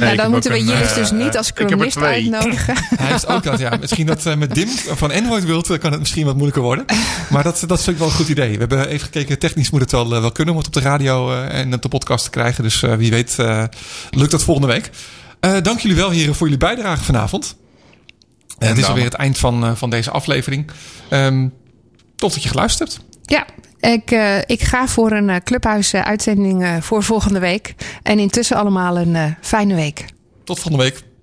Speaker 2: Nee, ja, dan moeten we Jillis dus niet als columnist uitnodigen.
Speaker 1: Hij heeft ook dat, ja. Misschien dat uh, met Dim van Android wilt, kan het misschien wat moeilijker worden. Maar dat, dat is ook wel een goed idee. We hebben even gekeken, technisch moet het wel, uh, wel kunnen om het op de radio uh, en op de podcast te krijgen. Dus wie weet lukt dat volgende week. dank jullie wel, heren, voor jullie bijdrage vanavond. het is alweer het eind van, van deze aflevering. Um, tof dat je geluisterd hebt.
Speaker 2: Ja, ik, uh, ik ga voor een uh, clubhuis-uitzending uh, voor volgende week. En intussen allemaal een fijne week.
Speaker 1: Tot volgende week.